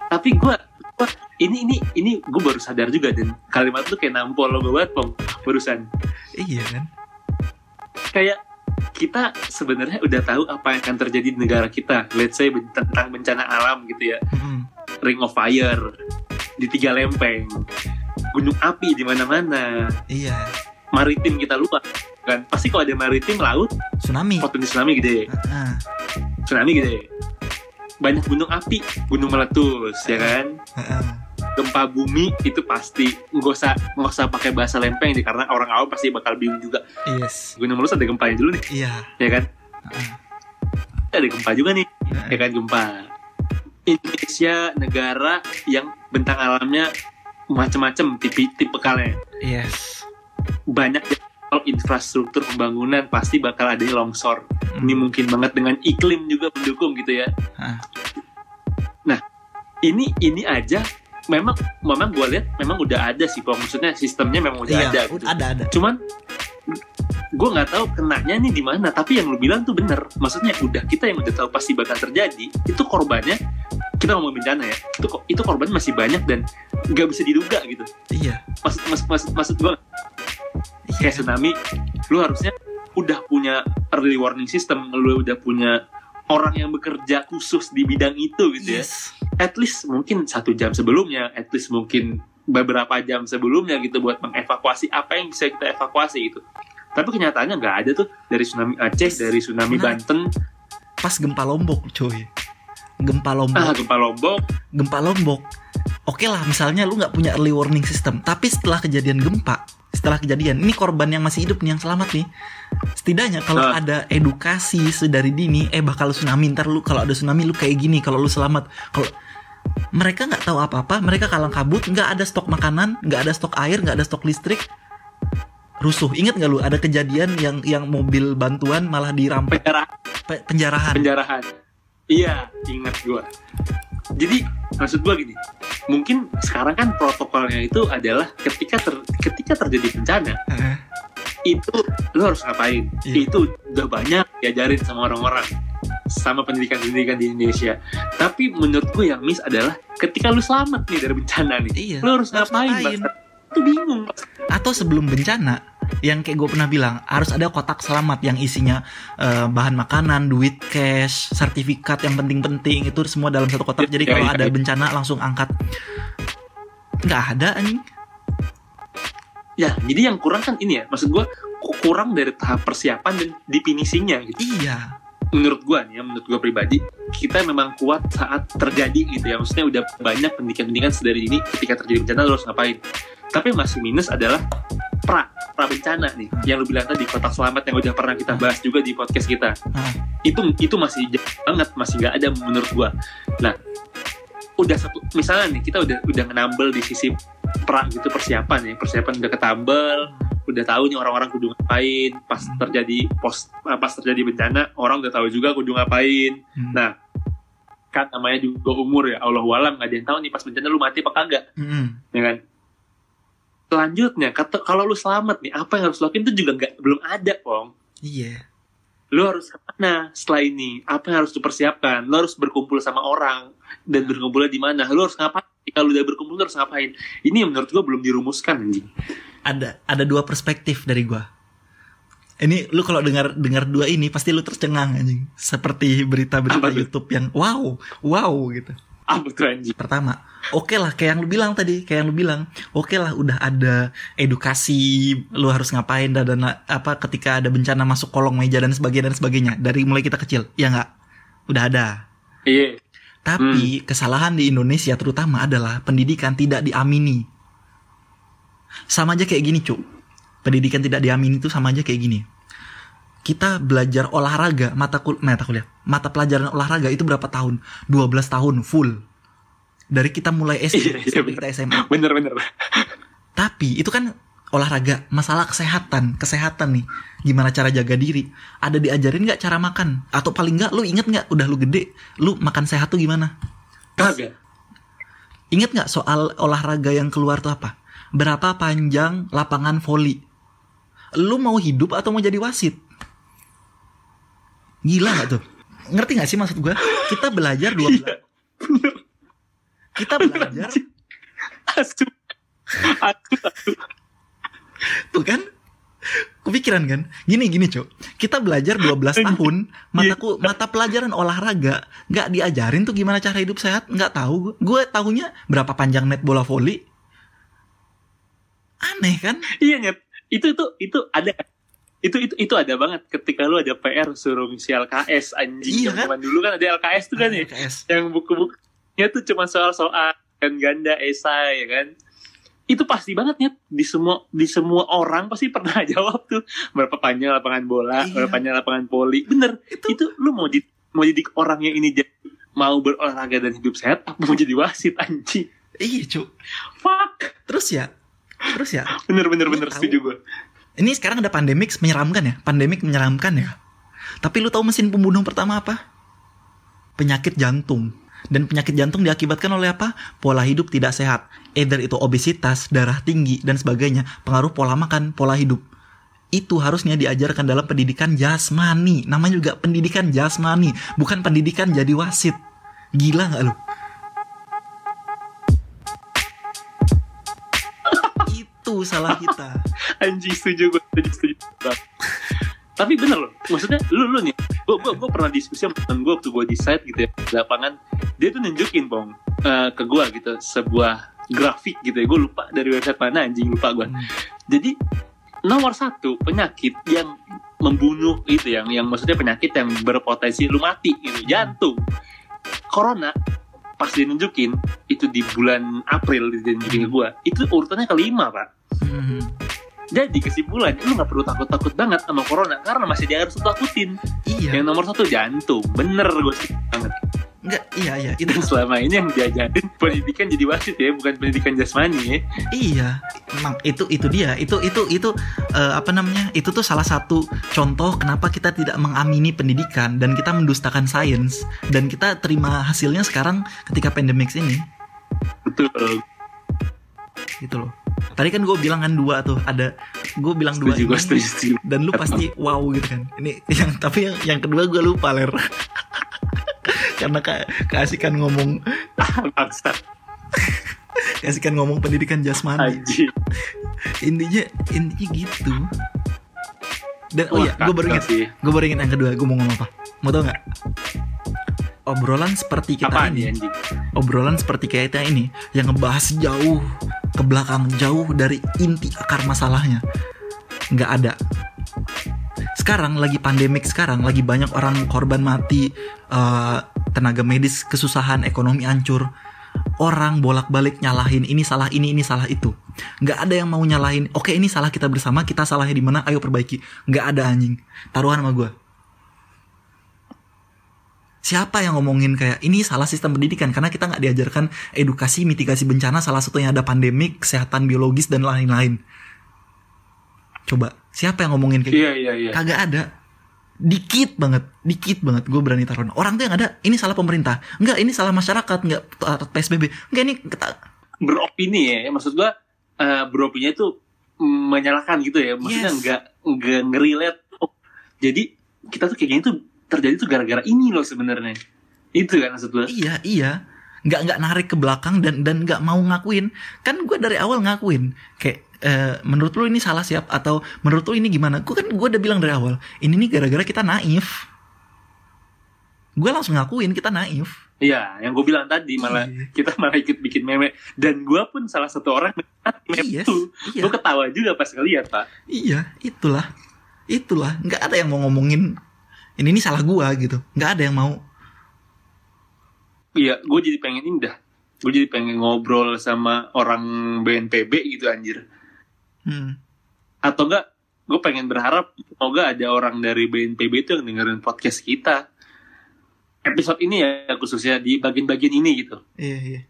Tapi gue ini ini ini gue baru sadar juga dan kalimat lu kayak nampol lo banget pom barusan. Iya kan? Kayak kita sebenarnya udah tahu apa yang akan terjadi di negara kita. Let's say tentang bencana alam gitu ya. Mm-mm. ring of fire di tiga lempeng gunung api di mana-mana. Iya. Maritim kita lupa kan? Pasti kalau ada maritim laut tsunami. potensi tsunami gede. Ah, tsunami gede. Banyak gunung api gunung meletus ya kan? Ah, ah. Gempa bumi itu pasti nggak usah nggak usah pakai bahasa lempeng deh karena orang awam pasti bakal bingung juga yes gunung meletus ada gempanya dulu nih iya ya kan Ah, ada gempa juga nih ah. ya kan gempa Indonesia negara yang bentang alamnya macam-macam tipe tipe kalnya yes banyak kalau infrastruktur pembangunan pasti bakal ada longsor. Hmm. Ini mungkin banget dengan iklim juga mendukung gitu ya. Hah. Nah, ini ini aja memang memang gue lihat memang udah ada sih, Pong. Maksudnya sistemnya memang udah Iya, ada. gitu. ada ada. Cuman gue nggak tahu kenanya nih di mana. Tapi yang lu bilang tuh bener. Maksudnya udah kita yang udah tahu pasti bakal terjadi. Itu korbannya kita ngomong bencana ya. Itu itu korban masih banyak dan nggak bisa diduga gitu. Iya. Maksud maksud maksud, maksud gue Iya. kayak tsunami lu harusnya udah punya early warning system lu udah punya orang yang bekerja khusus di bidang itu gitu ya Yes. at least mungkin satu jam sebelumnya at least mungkin beberapa jam sebelumnya gitu buat mengevakuasi apa yang bisa kita evakuasi gitu tapi kenyataannya nggak ada tuh dari tsunami Aceh dari tsunami. Banten Pas gempa Lombok, cuy. Gempa Lombok. ah gempa Lombok gempa Lombok. Oke lah, misalnya lu nggak punya early warning system, tapi setelah kejadian gempa, setelah kejadian, ini korban yang masih hidup nih yang selamat nih. Setidaknya kalau Ah. ada edukasi sedari dini, eh bakal tsunami ntar lu kalau ada tsunami lu kayak gini, kalau lu selamat. Kalau mereka nggak tahu apa-apa, mereka kalang kabut, nggak ada stok makanan, nggak ada stok air, nggak ada stok listrik, rusuh. Ingat nggak lu ada kejadian yang yang mobil bantuan malah dirampok penjara pe- penjarahan? penjarahan iya ingat gua jadi maksud gua gini mungkin sekarang kan protokolnya itu adalah ketika ter, ketika terjadi bencana Heeh. itu lo harus ngapain Iya. itu udah banyak diajarin sama orang-orang sama pendidikan-pendidikan di Indonesia tapi menurut gue yang miss adalah ketika lu selamat nih dari bencana nih Iya. lu harus ngapain itu bingung atau sebelum bencana yang kayak gue pernah bilang harus ada kotak selamat yang isinya eh, bahan makanan, duit cash, sertifikat yang penting-penting itu semua dalam satu kotak. Jadi Ya, kalau ya, ada ya. bencana langsung angkat. Nggak ada anjing. ya jadi yang kurang kan ini ya maksud gue ku- kurang dari tahap persiapan dan definisinya gitu Iya. menurut gue nih ya menurut gue pribadi kita memang kuat saat terjadi gitu ya maksudnya udah banyak pendidikan-pendidikan sedari ini ketika terjadi bencana lu harus ngapain tapi masih minus adalah pra pra bencana nih yang lu bilang tadi kotak selamat yang udah pernah kita bahas juga di podcast kita Ah. itu itu masih jauh banget masih nggak ada menurut gua nah udah satu misalnya nih kita udah udah ngenambel di sisi pra gitu persiapan ya persiapan udah ketambel udah tahu nih orang-orang kudu ngapain pas Hmm. terjadi pos pas terjadi bencana orang udah tahu juga kudu ngapain Hmm. Nah, kan namanya juga umur ya Allah walam nggak ada yang tahu nih pas bencana lu mati apa kagak Mm-mm. ya kan selanjutnya kata kalau lu selamat nih apa yang harus lakuin itu juga nggak belum ada pong Iya. lu harus ke mana setelah ini apa yang harus dipersiapkan lu harus berkumpul sama orang dan berkumpulnya di mana lu harus ngapain kalau udah berkumpul lu harus ngapain ini yang menurut gua belum dirumuskan anjing Ada ada dua perspektif dari gua. Ini lu kalau dengar dengar dua ini pasti lu tercengang anjing. Seperti berita-berita? YouTube yang wow, wow gitu. apa tuh anjing pertama oke lah kayak yang lu bilang tadi kayak yang lu bilang. Oke lah udah ada edukasi lu harus ngapain dan, dan apa ketika ada bencana masuk kolong meja dan sebagainya dan sebagainya dari mulai kita kecil ya nggak? Udah ada. Iya. Tapi kesalahan di Indonesia terutama adalah pendidikan tidak diamini. Sama aja kayak gini cuk. Pendidikan tidak diamini itu sama aja kayak gini. Kita belajar olahraga mata kul mata kuliah mata pelajaran olahraga itu berapa tahun? 12 tahun full dari kita mulai Iya, SD iya, sampai bener. kita SMA bener bener. Tapi itu kan olahraga masalah kesehatan kesehatan nih. Gimana cara jaga diri? Ada diajarin nggak cara makan? Atau paling nggak lu inget nggak udah lu gede lu makan sehat tuh gimana? Kagak. Inget nggak soal olahraga yang keluar tuh apa? Berapa panjang lapangan voli? Lu mau hidup atau mau jadi wasit? Gila nggak tuh? Ngerti nggak sih maksud gue kita belajar dua Iya, bener kita belajar. asu. Asu asu. Tuh kan? Kepikiran kan? Gini gini cok kita belajar 12 tahun mataku mata pelajaran olahraga. Nggak diajarin tuh gimana cara hidup sehat? Nggak tahu. Gue tahunya berapa panjang net bola voli? Aneh kan? Iya nyet, itu itu itu ada. Itu itu itu ada banget ketika lu ada PR suruh ngisi LKS anjing. Iya kan? zaman dulu kan ada LKS tuh kan ya? LKS. yang buku-bukunya tuh cuma soal-soal kan ganda esai ya kan? Itu pasti banget nyet. Di semua di semua orang pasti pernah jawab tuh. Berapa panjang lapangan bola Iya. berapa panjang lapangan poli bener. Itu itu lu mau jadi mau jadi orang yang ini jadi mau berolahraga dan hidup sehat apa mau jadi wasit anjing? Iya cok fuck. Terus ya terus ya. Bener bener bener. tahu? setuju gue Ini sekarang ada pandemik menyeramkan ya, pandemik menyeramkan ya. Tapi lu tahu mesin pembunuh pertama apa? Penyakit jantung. Dan penyakit jantung diakibatkan oleh apa? Pola hidup tidak sehat. Either itu obesitas, darah tinggi, dan sebagainya. Pengaruh pola makan, pola hidup. Itu harusnya diajarkan dalam pendidikan jasmani. Namanya juga pendidikan jasmani. Bukan pendidikan jadi wasit. Gila gak lu? Itu salah kita. Anjing setuju gue, setuju. Tapi bener loh, maksudnya lu lu nih, gue gue gue pernah diskusi sama temen gue waktu gue di site gitu ya di lapangan, dia tuh nunjukin bong eh, ke gue gitu sebuah grafik gitu ya, gue lupa dari website mana anjing lupa gue. Hmm. Jadi nomor satu penyakit yang membunuh itu yang yang maksudnya penyakit yang berpotensi lu mati gitu jantung corona pas dia nunjukin itu di bulan April dia nunjukin ke gue itu urutannya kelima pak Hmm. Jadi kesimpulan lu nggak perlu takut-takut banget sama corona karena masih dia harus takutin Iya. yang nomor satu jantung. Bener gue sih banget. Enggak, iya iya. Itu dan selama ini yang diajarin pendidikan jadi wasit ya bukan pendidikan jasmani ya. Iya, emang itu itu dia, itu itu itu eh, apa namanya? Itu tuh salah satu contoh kenapa kita tidak mengamini pendidikan dan kita mendustakan sains. Dan kita terima hasilnya sekarang ketika pandemik ini, betul. Gitu loh. Tadi kan gue bilang kan dua tuh, ada gue bilang dua setuju gue ini, setuju, setuju. dan lu pasti wow gitu kan. Ini yang tapi yang yang kedua gue lupa ler. Karena ke, keasikan ngomong keasikan ngomong pendidikan jasmani. anjing Intinya intinya gitu. Dan oh iya, gue baru sih. Gue baru ingat yang kedua, gue mau ngomong apa? Mau tau nggak? Obrolan seperti kita apaan ini, anjing obrolan seperti kita ini, yang ngebahas jauh ke belakang, jauh dari inti akar masalahnya, nggak ada. Sekarang lagi pandemik, sekarang lagi banyak orang korban mati, eh, tenaga medis kesusahan, ekonomi hancur. Orang bolak-balik nyalahin ini salah ini ini salah itu. Nggak ada yang mau nyalahin. Oke ini salah kita bersama, kita salahnya di mana? Ayo perbaiki. Nggak ada anjing. Taruhan sama gue. Siapa yang ngomongin kayak ini salah sistem pendidikan karena kita nggak diajarkan edukasi mitigasi bencana salah satunya ada pandemik, kesehatan biologis dan lain-lain. Coba siapa yang ngomongin kayak gitu? iya iya iya Kagak ada. Dikit banget, dikit banget gue berani taruhan. Orang tuh yang ada, ini salah pemerintah. Enggak, ini salah masyarakat, enggak uh, PSBB. Enggak, ini kita beropini ya maksud gua eh, beropini itu menyalahkan gitu ya maksudnya Yes. nggak nggak ngerilet oh, jadi kita tuh kayak gini tuh terjadi tuh gara-gara ini loh sebenarnya itu kan maksud gua Iya, iya. Nggak nggak narik ke belakang dan dan nggak mau ngakuin. Kan gue dari awal ngakuin. Kayak eh, menurut lu ini salah siap atau menurut lu ini gimana? Gue kan gue udah bilang dari awal. Ini nih gara-gara kita naif. Gue langsung ngakuin kita naif. Iya, yang gue bilang tadi malah Iya. kita malah ikut bikin meme dan gue pun salah satu orang meme Yes, itu. iya. Gue ketawa juga pas ngeliat pak. Iya, itulah. Itulah. Nggak ada yang mau ngomongin ini ini salah gua gitu. Nggak ada yang mau. Iya, gue jadi pengen ini dah. Gue jadi pengen ngobrol sama orang BNPB gitu anjir. Hmm. Atau enggak, gue pengen berharap semoga ada orang dari BNPB itu yang dengerin podcast kita. Episode ini ya khususnya di bagian-bagian ini gitu. Iya, iya.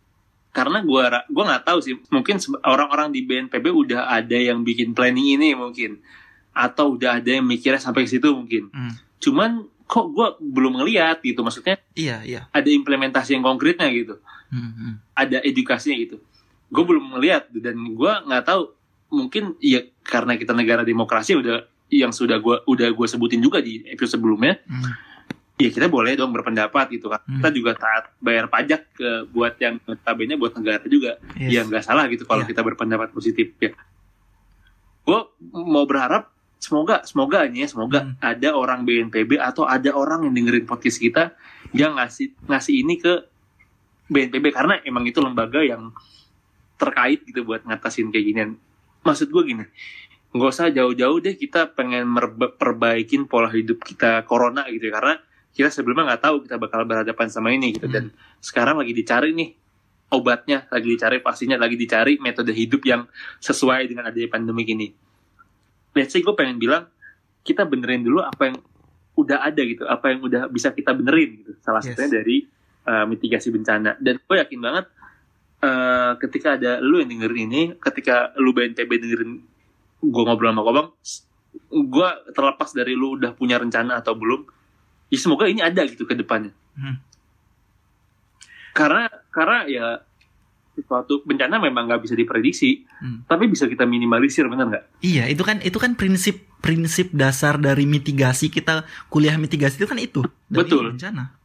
Karena gue gua nggak tahu sih, mungkin orang-orang di BNPB udah ada yang bikin planning ini mungkin, atau udah ada yang mikirnya sampai ke situ mungkin. Hmm. Cuman kok gue belum ngeliat gitu, maksudnya Iya, iya. ada implementasi yang konkretnya gitu. Hmm, hmm. ada edukasinya gitu. Gue belum melihat dan gue nggak tahu mungkin ya karena kita negara demokrasi udah yang sudah gue udah gue sebutin juga di episode sebelumnya Hmm. ya kita boleh dong berpendapat gitu kan Hmm. kita juga taat bayar pajak ke buat yang notabene buat negara juga Yes. ya nggak salah gitu kalau Iya. kita berpendapat positif ya gue mau berharap semoga semoga nih ya semoga Hmm. ada orang BNPB atau ada orang yang dengerin podcast kita yang ngasih ngasih ini ke BNPB karena emang itu lembaga yang terkait gitu buat ngatasin kayak ginian. Maksud gue gini nggak usah jauh-jauh deh kita pengen perbaikin pola hidup kita corona gitu ya. Karena kita sebelumnya nggak tahu kita bakal berhadapan sama ini gitu. Dan sekarang lagi dicari nih obatnya lagi dicari vaksinnya lagi dicari metode hidup yang sesuai dengan adanya pandemi ini let's say gue pengen bilang kita benerin dulu apa yang udah ada gitu apa yang udah bisa kita benerin gitu salah Yes. satunya dari uh, mitigasi bencana dan gue yakin banget uh, ketika ada lu yang dengerin ini ketika lu BNPB dengerin gue ngobrol sama Kobang gue terlepas dari lu udah punya rencana atau belum ya semoga ini ada gitu ke depannya Hmm. karena karena ya suatu bencana memang nggak bisa diprediksi Hmm. tapi bisa kita minimalisir benar nggak Iya, itu kan itu kan prinsip prinsip dasar dari mitigasi kita kuliah mitigasi itu kan itu dari Betul. bencana.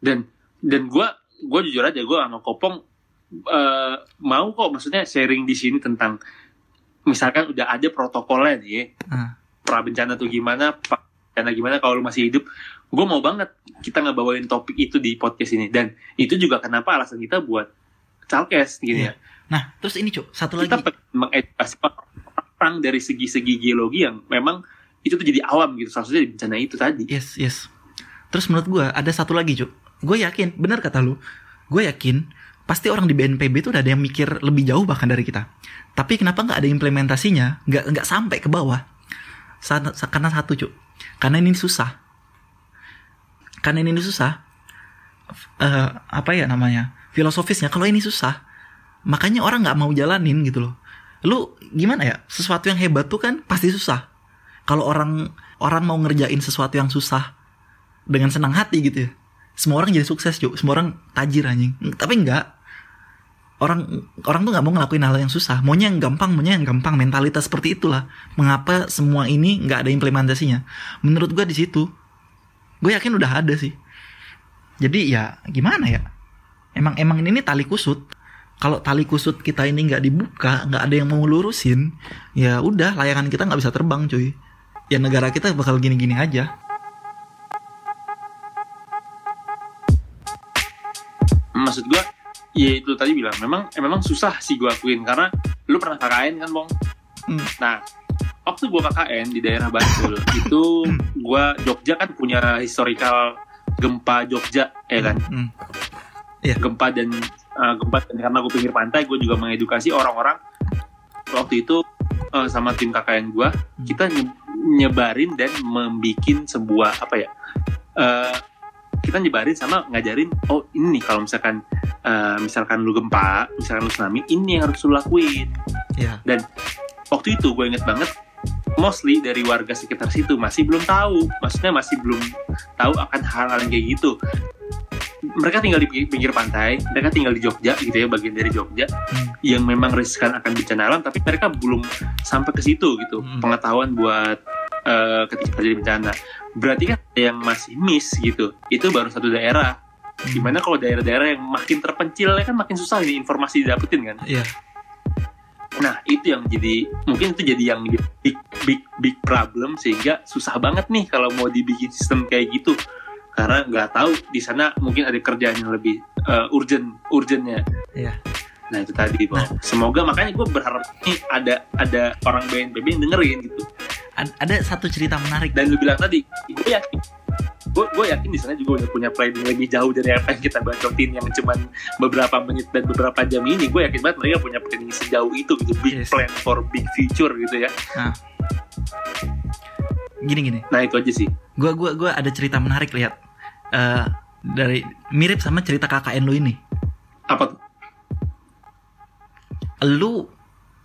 dan dan gue gue jujur aja gue sama Kopong eh, mau kok maksudnya sharing di sini tentang misalkan udah ada protokolnya nih ya, Ah. pra bencana tuh gimana pra bencana gimana kalau lu masih hidup gue mau banget kita ngebawain topik itu di podcast ini dan itu juga kenapa alasan kita buat calkes gini Iya. ya Nah, terus ini cuk, satu kita lagi. pengen mengedukasi orang dari segi-segi geologi yang memang itu tuh jadi awam gitu salah satunya di bencana itu tadi Yes, yes. Terus menurut gua ada satu lagi cuk. Gue yakin, benar kata lu. Gue yakin pasti orang di BNPB itu udah ada yang mikir lebih jauh bahkan dari kita. Tapi kenapa nggak ada implementasinya? Nggak nggak sampai ke bawah? Sa- sa- karena satu cuk. Karena ini susah. Karena ini susah. Eh, apa ya namanya? Filosofisnya kalau ini susah, makanya orang nggak mau jalanin gitu loh. Lu gimana ya? Sesuatu yang hebat tuh kan pasti susah. Kalau orang orang mau ngerjain sesuatu yang susah dengan senang hati gitu ya. Semua orang jadi sukses, Cuk. Semua orang tajir anjing. Tapi enggak. Orang orang tuh nggak mau ngelakuin hal yang susah. Maunya yang gampang, maunya yang gampang. Mentalitas seperti itulah. Mengapa semua ini nggak ada implementasinya? Menurut gua di situ. Gue yakin udah ada sih. Jadi ya gimana ya? Emang emang ini tali kusut. Kalau tali kusut kita ini nggak dibuka, nggak ada yang mau lurusin, ya udah layangan kita nggak bisa terbang, cuy. Ya negara kita bakal gini-gini aja. maksud gua ya itu tadi bilang memang eh, memang susah sih gua akuin karena lu pernah KKN kan bong? Hmm. nah waktu gua KKN di daerah Bantul itu gua Jogja kan punya historical gempa Jogja ya kan? Hmm. gempa dan uh, gempa dan karena gue pinggir pantai gue juga mengedukasi orang-orang. Waktu itu uh, sama tim KKN gue kita nye- nyebarin dan membikin sebuah apa ya uh, kita nyebarin sama ngajarin oh ini nih kalau misalkan uh, misalkan lu gempa misalkan lu tsunami ini yang harus lu lakuin Ya. dan waktu itu gue inget banget mostly dari warga sekitar situ masih belum tahu maksudnya masih belum tahu akan hal-hal yang kayak gitu mereka tinggal di pinggir- pinggir pantai mereka tinggal di Jogja gitu ya bagian dari Jogja Hmm. yang memang riskan akan bencana alam tapi mereka belum sampai ke situ gitu Hmm. pengetahuan buat eh, ketika terjadi bencana berarti kan ada yang masih miss gitu itu baru satu daerah Gimana kalau daerah-daerah yang makin terpencil kan makin susah nih informasi didapetin kan. Iya. Nah itu yang jadi mungkin itu jadi yang big big big problem sehingga susah banget nih kalau mau dibikin sistem kayak gitu karena nggak tahu di sana mungkin ada kerjaan yang lebih uh, urgent urgentnya. Iya. Nah itu tadi Bang. Semoga makanya gue berharap nih ada ada orang BNPB yang dengerin gitu. Ad- ada satu cerita menarik. Dan lu bilang tadi, gue yakin gue gue yakin di sana juga udah punya planning lebih jauh dari apa yang kita bacotin yang cuman beberapa menit dan beberapa jam ini gue yakin banget mereka punya planning sejauh itu gitu big Yes. plan for big future gitu ya Gini gini. nah itu aja sih Gua gua gua ada cerita menarik lihat. Eh dari mirip sama cerita KKN lu ini. apa tuh Lu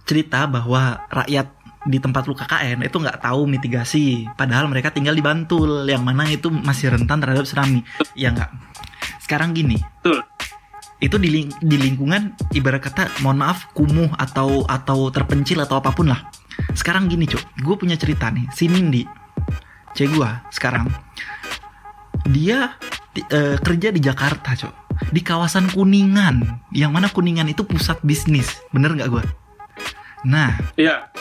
cerita bahwa rakyat di tempat lu KKN itu nggak tahu mitigasi, padahal mereka tinggal di Bantul yang mana itu masih rentan terhadap tsunami. Ya nggak. Sekarang gini, Betul. itu di, ling- di lingkungan ibarat kata mohon maaf kumuh atau atau terpencil atau apa pun lah. Sekarang gini cuk, gue punya cerita nih, si Nindi, cewek gue sekarang, dia ti- eh, kerja di Jakarta cuk, di kawasan Kuningan, yang mana Kuningan itu pusat bisnis, bener nggak gue? Nah, Iya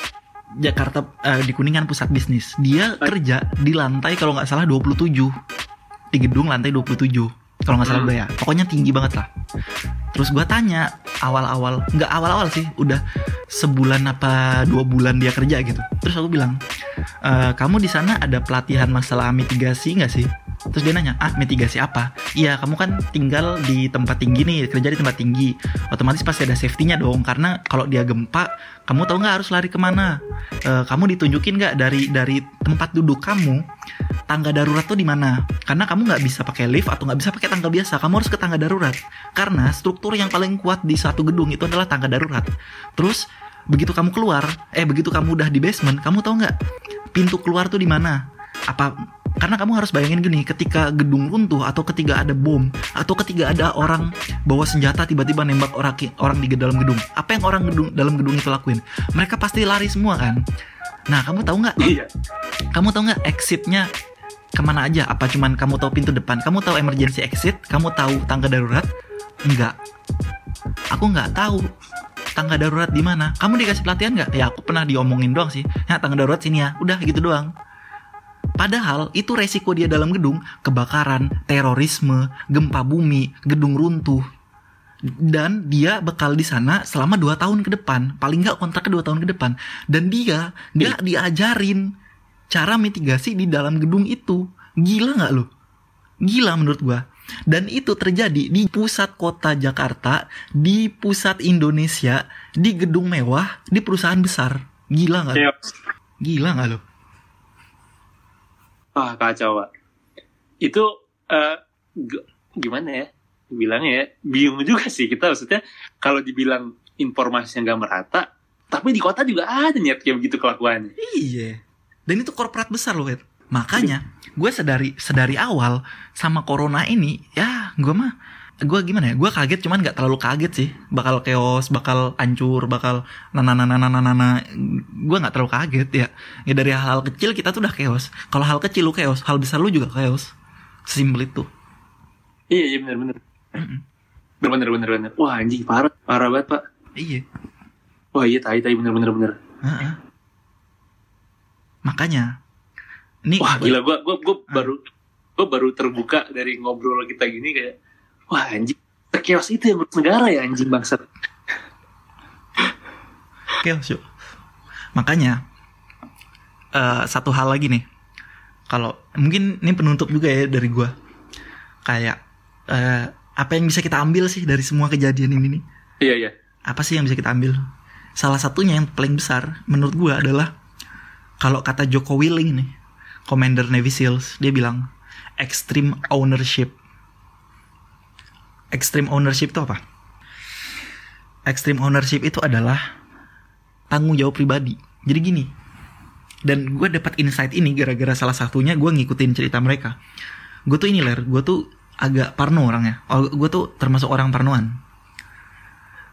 Jakarta eh, di Kuningan pusat bisnis. Dia kerja di lantai kalau nggak salah 27. Di gedung lantai 27. Kalau nggak salah Hmm. udah ya. Pokoknya tinggi banget lah. Terus gua tanya awal-awal, nggak awal-awal sih, udah sebulan apa dua bulan dia kerja gitu. Terus aku bilang, "E, kamu di sana ada pelatihan masalah mitigasi nggak sih? Terus dia nanya, ah mitigasi apa? Iya kamu kan tinggal di tempat tinggi nih, kerja di tempat tinggi. Otomatis pasti ada safety-nya dong, karena kalau dia gempa, kamu tahu nggak harus lari ke mana? Eh, kamu ditunjukin nggak dari dari tempat duduk kamu tangga darurat tuh di mana? Karena kamu nggak bisa pakai lift atau nggak bisa pakai tangga biasa, kamu harus ke tangga darurat. Karena struktur yang paling kuat di satu gedung itu adalah tangga darurat. Terus begitu kamu keluar eh begitu kamu udah di basement kamu tahu nggak pintu keluar tuh di mana apa karena kamu harus bayangin gini ketika gedung runtuh atau ketika ada bom atau ketika ada orang bawa senjata tiba-tiba nembak orang orang di dalam gedung. Apa yang orang gedung dalam gedung itu lakuin? Mereka pasti lari semua kan? Nah kamu tahu nggak? Iya. kamu tahu nggak exitnya ke mana aja? Apa cuman kamu tahu pintu depan? Kamu tahu emergency exit? Kamu tahu tangga darurat? Enggak aku nggak tahu tangga darurat di mana. Kamu dikasih pelatihan nggak? Ya aku pernah diomongin doang sih. Ya tangga darurat sini ya. Udah gitu doang Padahal itu resiko dia dalam gedung, kebakaran, terorisme, gempa bumi, gedung runtuh. Dan dia bakal di sana selama 2 tahun ke depan, paling nggak kontraknya 2 tahun ke depan. Dan dia nggak diajarin cara mitigasi di dalam gedung itu. Gila nggak lo? Gila menurut gua. Dan itu terjadi di pusat kota Jakarta, di pusat Indonesia, di gedung mewah, di perusahaan besar. Gila nggak? Iya. Gila nggak lo? Wah kacau pak. Itu g- gimana ya? Bilangnya ya bingung juga sih kita maksudnya kalau dibilang informasi yang gak merata, tapi di kota juga ada niat kayak begitu kelakuannya. Iya. Dan itu korporat besar loh, Wet. Makanya gue sedari sedari awal sama corona ini, ya gue mah gue gimana ya? Gue kaget cuman nggak terlalu kaget sih. Bakal chaos, bakal hancur, bakal nana nana nana nana. Gue nggak terlalu kaget ya. Ya dari hal-hal kecil kita tuh udah chaos. Kalau hal kecil lu chaos, hal besar lu juga chaos. Sesimpel itu. Iya iya benar benar. Bener bener bener bener. Wah anjing parah parah banget pak. Iya. Wah iya tai tai bener bener bener. Heeh. Makanya. Nih, Wah gila gua gua gua baru gua baru terbuka dari ngobrol kita gini kayak wah anjing chaos itu yang ngurus negara ya anjing bangsat. chaos yuk. Makanya eh, satu hal lagi nih. Kalau mungkin ini penutup juga ya dari gua. Kayak eh, apa yang bisa kita ambil sih dari semua kejadian ini nih? Iya iya. Apa sih yang bisa kita ambil? Salah satunya yang paling besar menurut gua adalah kalau kata Joko Willing nih, Commander Navy SEALs, dia bilang extreme ownership. Extreme ownership itu apa? Extreme ownership itu adalah tanggung jawab pribadi. Jadi gini, dan gue dapat insight ini gara-gara salah satunya gue ngikutin cerita mereka. Gue tuh ini ler, gue tuh agak parno orangnya. Oh, gue tuh termasuk orang parnoan.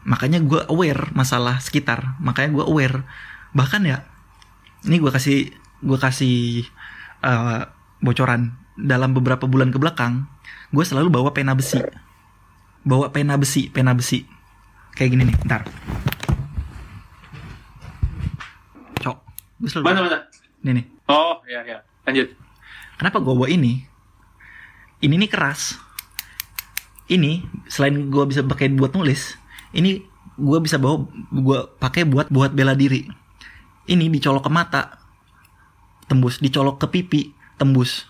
Makanya gue aware masalah sekitar. Makanya gue aware. Bahkan ya, ini gue kasih gue kasih eh, bocoran dalam beberapa bulan ke belakang, gue selalu bawa pena besi. Bawa pena besi, pena besi. Kayak gini nih, ntar. Cok, gue selalu Mana mana? Nih nih. Oh iya iya. Lanjut. Kenapa gue bawa ini? Ini nih keras. Ini selain gue bisa pakai buat nulis, ini gue bisa bawa gue pakai buat buat bela diri. Ini dicolok ke mata, tembus. Dicolok ke pipi, tembus.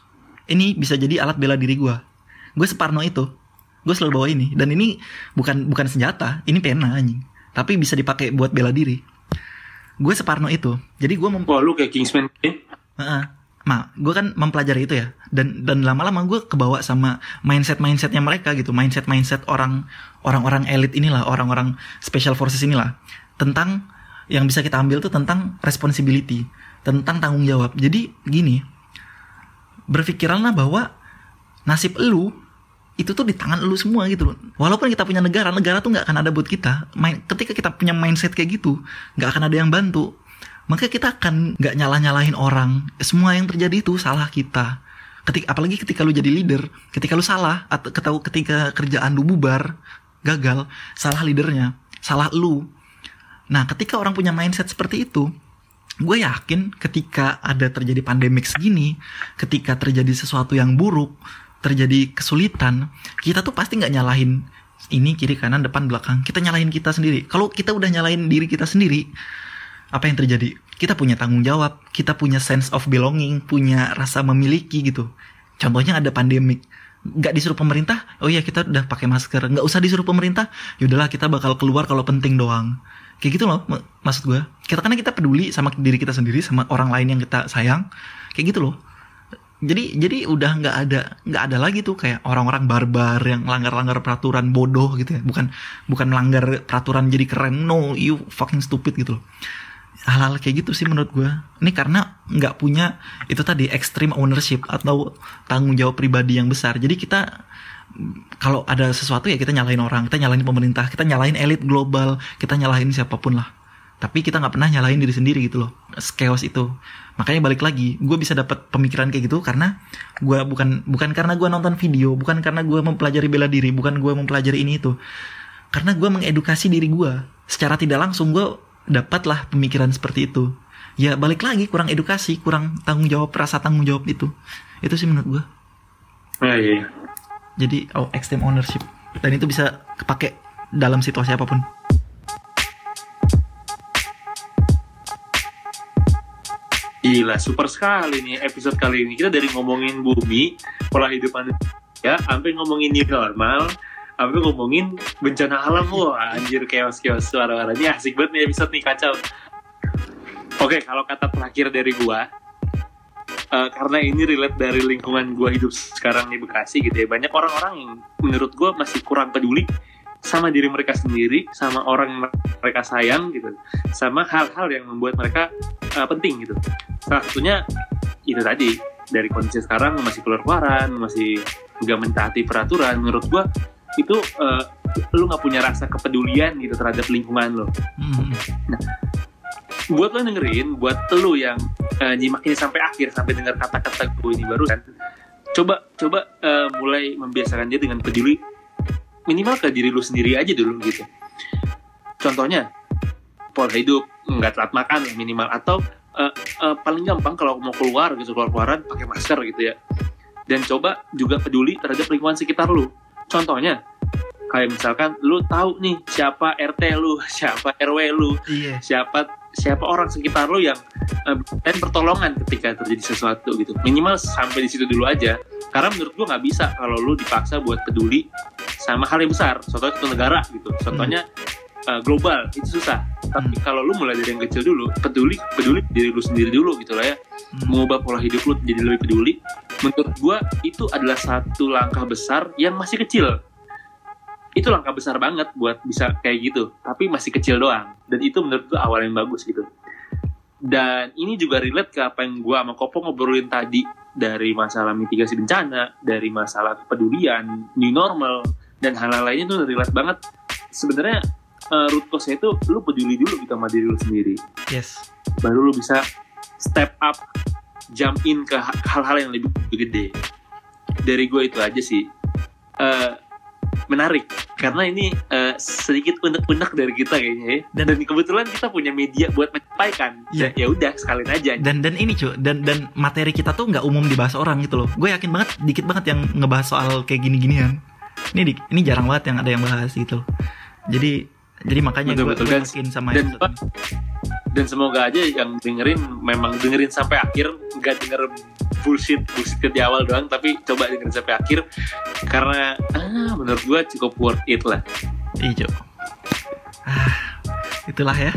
Ini bisa jadi alat bela diri gue. Gue separno itu. Gue selalu bawa ini. Dan ini bukan bukan senjata, ini pena anjing. Tapi bisa dipakai buat bela diri. Gue separno itu. Jadi gue mem Wah lu kayak Kingsman. Eh? Heeh. Ma, gue kan mempelajari itu ya, dan dan lama-lama gue kebawa sama mindset mindsetnya mereka gitu, mindset mindset orang orang-orang elit inilah, orang-orang special forces inilah, tentang yang bisa kita ambil tuh tentang responsibility, tentang tanggung jawab. Jadi gini, berpikiranlah bahwa nasib lu itu tuh di tangan lu semua gitu loh. Walaupun kita punya negara, negara tuh nggak akan ada buat kita. Main, ketika kita punya mindset kayak gitu, nggak akan ada yang bantu maka kita akan nggak nyalah nyalahin orang semua yang terjadi itu salah kita ketika apalagi ketika lu jadi leader ketika lu salah atau ketau ketika kerjaan lu bubar gagal salah leadernya salah lu nah ketika orang punya mindset seperti itu gue yakin ketika ada terjadi pandemik segini ketika terjadi sesuatu yang buruk terjadi kesulitan kita tuh pasti nggak nyalahin ini kiri kanan depan belakang kita nyalahin kita sendiri kalau kita udah nyalahin diri kita sendiri apa yang terjadi? Kita punya tanggung jawab, kita punya sense of belonging, punya rasa memiliki gitu. Contohnya ada pandemik, nggak disuruh pemerintah, oh iya kita udah pakai masker, nggak usah disuruh pemerintah, yaudahlah kita bakal keluar kalau penting doang. Kayak gitu loh, mak- maksud gue. Kita karena kita peduli sama diri kita sendiri, sama orang lain yang kita sayang, kayak gitu loh. Jadi jadi udah nggak ada nggak ada lagi tuh kayak orang-orang barbar yang langgar-langgar peraturan bodoh gitu ya. Bukan bukan melanggar peraturan jadi keren. No you fucking stupid gitu loh. Hal-hal kayak gitu sih menurut gue ini karena nggak punya itu tadi extreme ownership atau tanggung jawab pribadi yang besar. Jadi kita kalau ada sesuatu ya kita nyalain orang kita nyalain pemerintah kita nyalain elit global kita nyalain siapa pun lah tapi kita nggak pernah nyalain diri sendiri gitu loh chaos itu. Makanya balik lagi gue bisa dapat pemikiran kayak gitu karena gue bukan bukan karena gue nonton video bukan karena gue mempelajari bela diri bukan gue mempelajari ini itu. Karena gue mengedukasi diri gue secara tidak langsung gue dapatlah pemikiran seperti itu. Ya balik lagi kurang edukasi kurang tanggung jawab rasa tanggung jawab itu. Itu sih menurut gue nah, iya. jadi oh extreme ownership. Dan itu bisa kepake dalam situasi apa pun Gila, super sekali nih episode kali ini. Kita dari ngomongin bumi, pola hidup manusia, sampai ngomongin new normal, sampai ngomongin bencana alam. Wah, anjir, chaos-chaos suara-suaranya asik banget nih episode nih, kacau. Oke, kalau kata terakhir dari gua, uh, karena ini relate dari lingkungan gua hidup sekarang di Bekasi gitu ya, banyak orang-orang yang menurut gua masih kurang peduli sama diri mereka sendiri, sama orang yang mereka sayang gitu, sama hal-hal yang membuat mereka uh, penting gitu. Salah satunya itu tadi dari kondisi sekarang masih keluar keluaran, masih nggak mentaati peraturan. Menurut gua itu uh, lu nggak punya rasa kepedulian gitu terhadap lingkungan lo. Hmm. Nah, buat lo dengerin, buat lo yang uh, nyimak ini sampai akhir, sampai dengar kata-kata gue ini baru kan, coba coba uh, mulai membiasakan dia dengan peduli minimal ke diri lu sendiri aja dulu gitu. Contohnya pola hidup nggak telat makan minimal. Atau uh, uh, paling gampang kalau mau keluar gitu keluar keluaran pakai masker gitu ya. Dan coba juga peduli terhadap lingkungan sekitar lu. Contohnya kayak misalkan lu tahu nih siapa RT lu siapa RW lu iya. siapa siapa orang sekitar lu yang uh, dan pertolongan ketika terjadi sesuatu gitu. Minimal sampai di situ dulu aja karena menurut gua nggak bisa kalau lu dipaksa buat peduli sama hal yang besar contohnya satu negara gitu. Contohnya hmm. uh, global itu susah. Tapi hmm. kalau lu mulai dari yang kecil dulu peduli peduli diri lu sendiri dulu gitu lah ya. Hmm. mengubah pola hidup lu jadi lebih peduli. Menurut gua itu adalah satu langkah besar yang masih kecil. Itu langkah besar banget buat bisa kayak gitu tapi masih kecil doang. Dan itu menurut gua awal yang bagus gitu. Dan ini juga relate ke apa yang gua sama Kopo ngobrolin tadi dari masalah mitigasi bencana, dari masalah kepedulian, new normal, dan hal-hal lainnya tuh relate banget. Sebenarnya uh, root cause itu lu peduli dulu gitu sama diri lu sendiri. Yes. Baru lu bisa step up jump in ke hal-hal yang lebih gede. Dari gue itu aja sih. Uh, menarik karena ini uh, sedikit unek-unek dari kita kayaknya ya. Dan, dan kebetulan kita punya media buat menyampaikan. Ya ya udah sekalian aja. Dan dan ini cuy dan dan materi kita tuh nggak umum dibahas orang gitu loh. Gue yakin banget dikit banget yang ngebahas soal kayak gini-ginian ini ini jarang banget yang ada yang bahas gitu jadi jadi makanya gue yakin sama dan, dan semoga aja yang dengerin memang dengerin sampai akhir nggak denger bullshit bullshit di awal doang tapi coba dengerin sampai akhir karena ah, menurut gue cukup worth it lah. Iya ah itulah ya.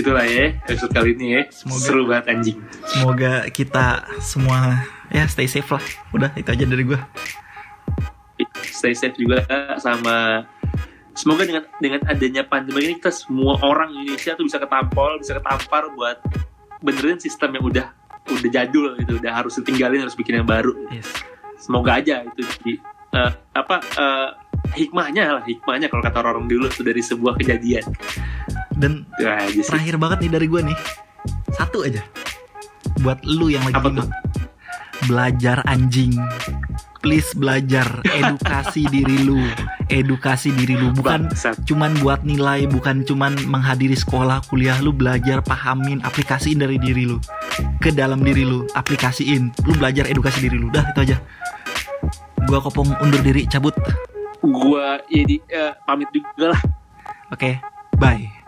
Itulah ya episode kali ini ya. Semoga, seru banget anjing. Semoga kita semua ya stay safe lah. Udah itu aja dari gue stay safe juga sama semoga dengan dengan adanya pandemi ini kita semua orang Indonesia tuh bisa ketampol bisa ketampar buat benerin sistem yang udah udah jadul gitu udah harus ditinggalin harus bikin yang baru. Yes. semoga aja itu jadi uh, apa uh, hikmahnya lah hikmahnya kalau kata orang dulu tuh dari sebuah kejadian. Dan terakhir banget nih dari gue nih. Satu aja. Buat lu yang lagi apa belajar anjing please belajar edukasi diri lu. Edukasi diri lu. Bukan Bangsat. cuman buat nilai bukan cuman menghadiri sekolah kuliah. Lu belajar pahamin aplikasiin dari diri lu. Ke dalam diri lu aplikasiin. Lu belajar edukasi diri lu. Dah itu aja. Gua kopong undur diri cabut. Gua ya di, uh, pamit juga lah. Oke okay, bye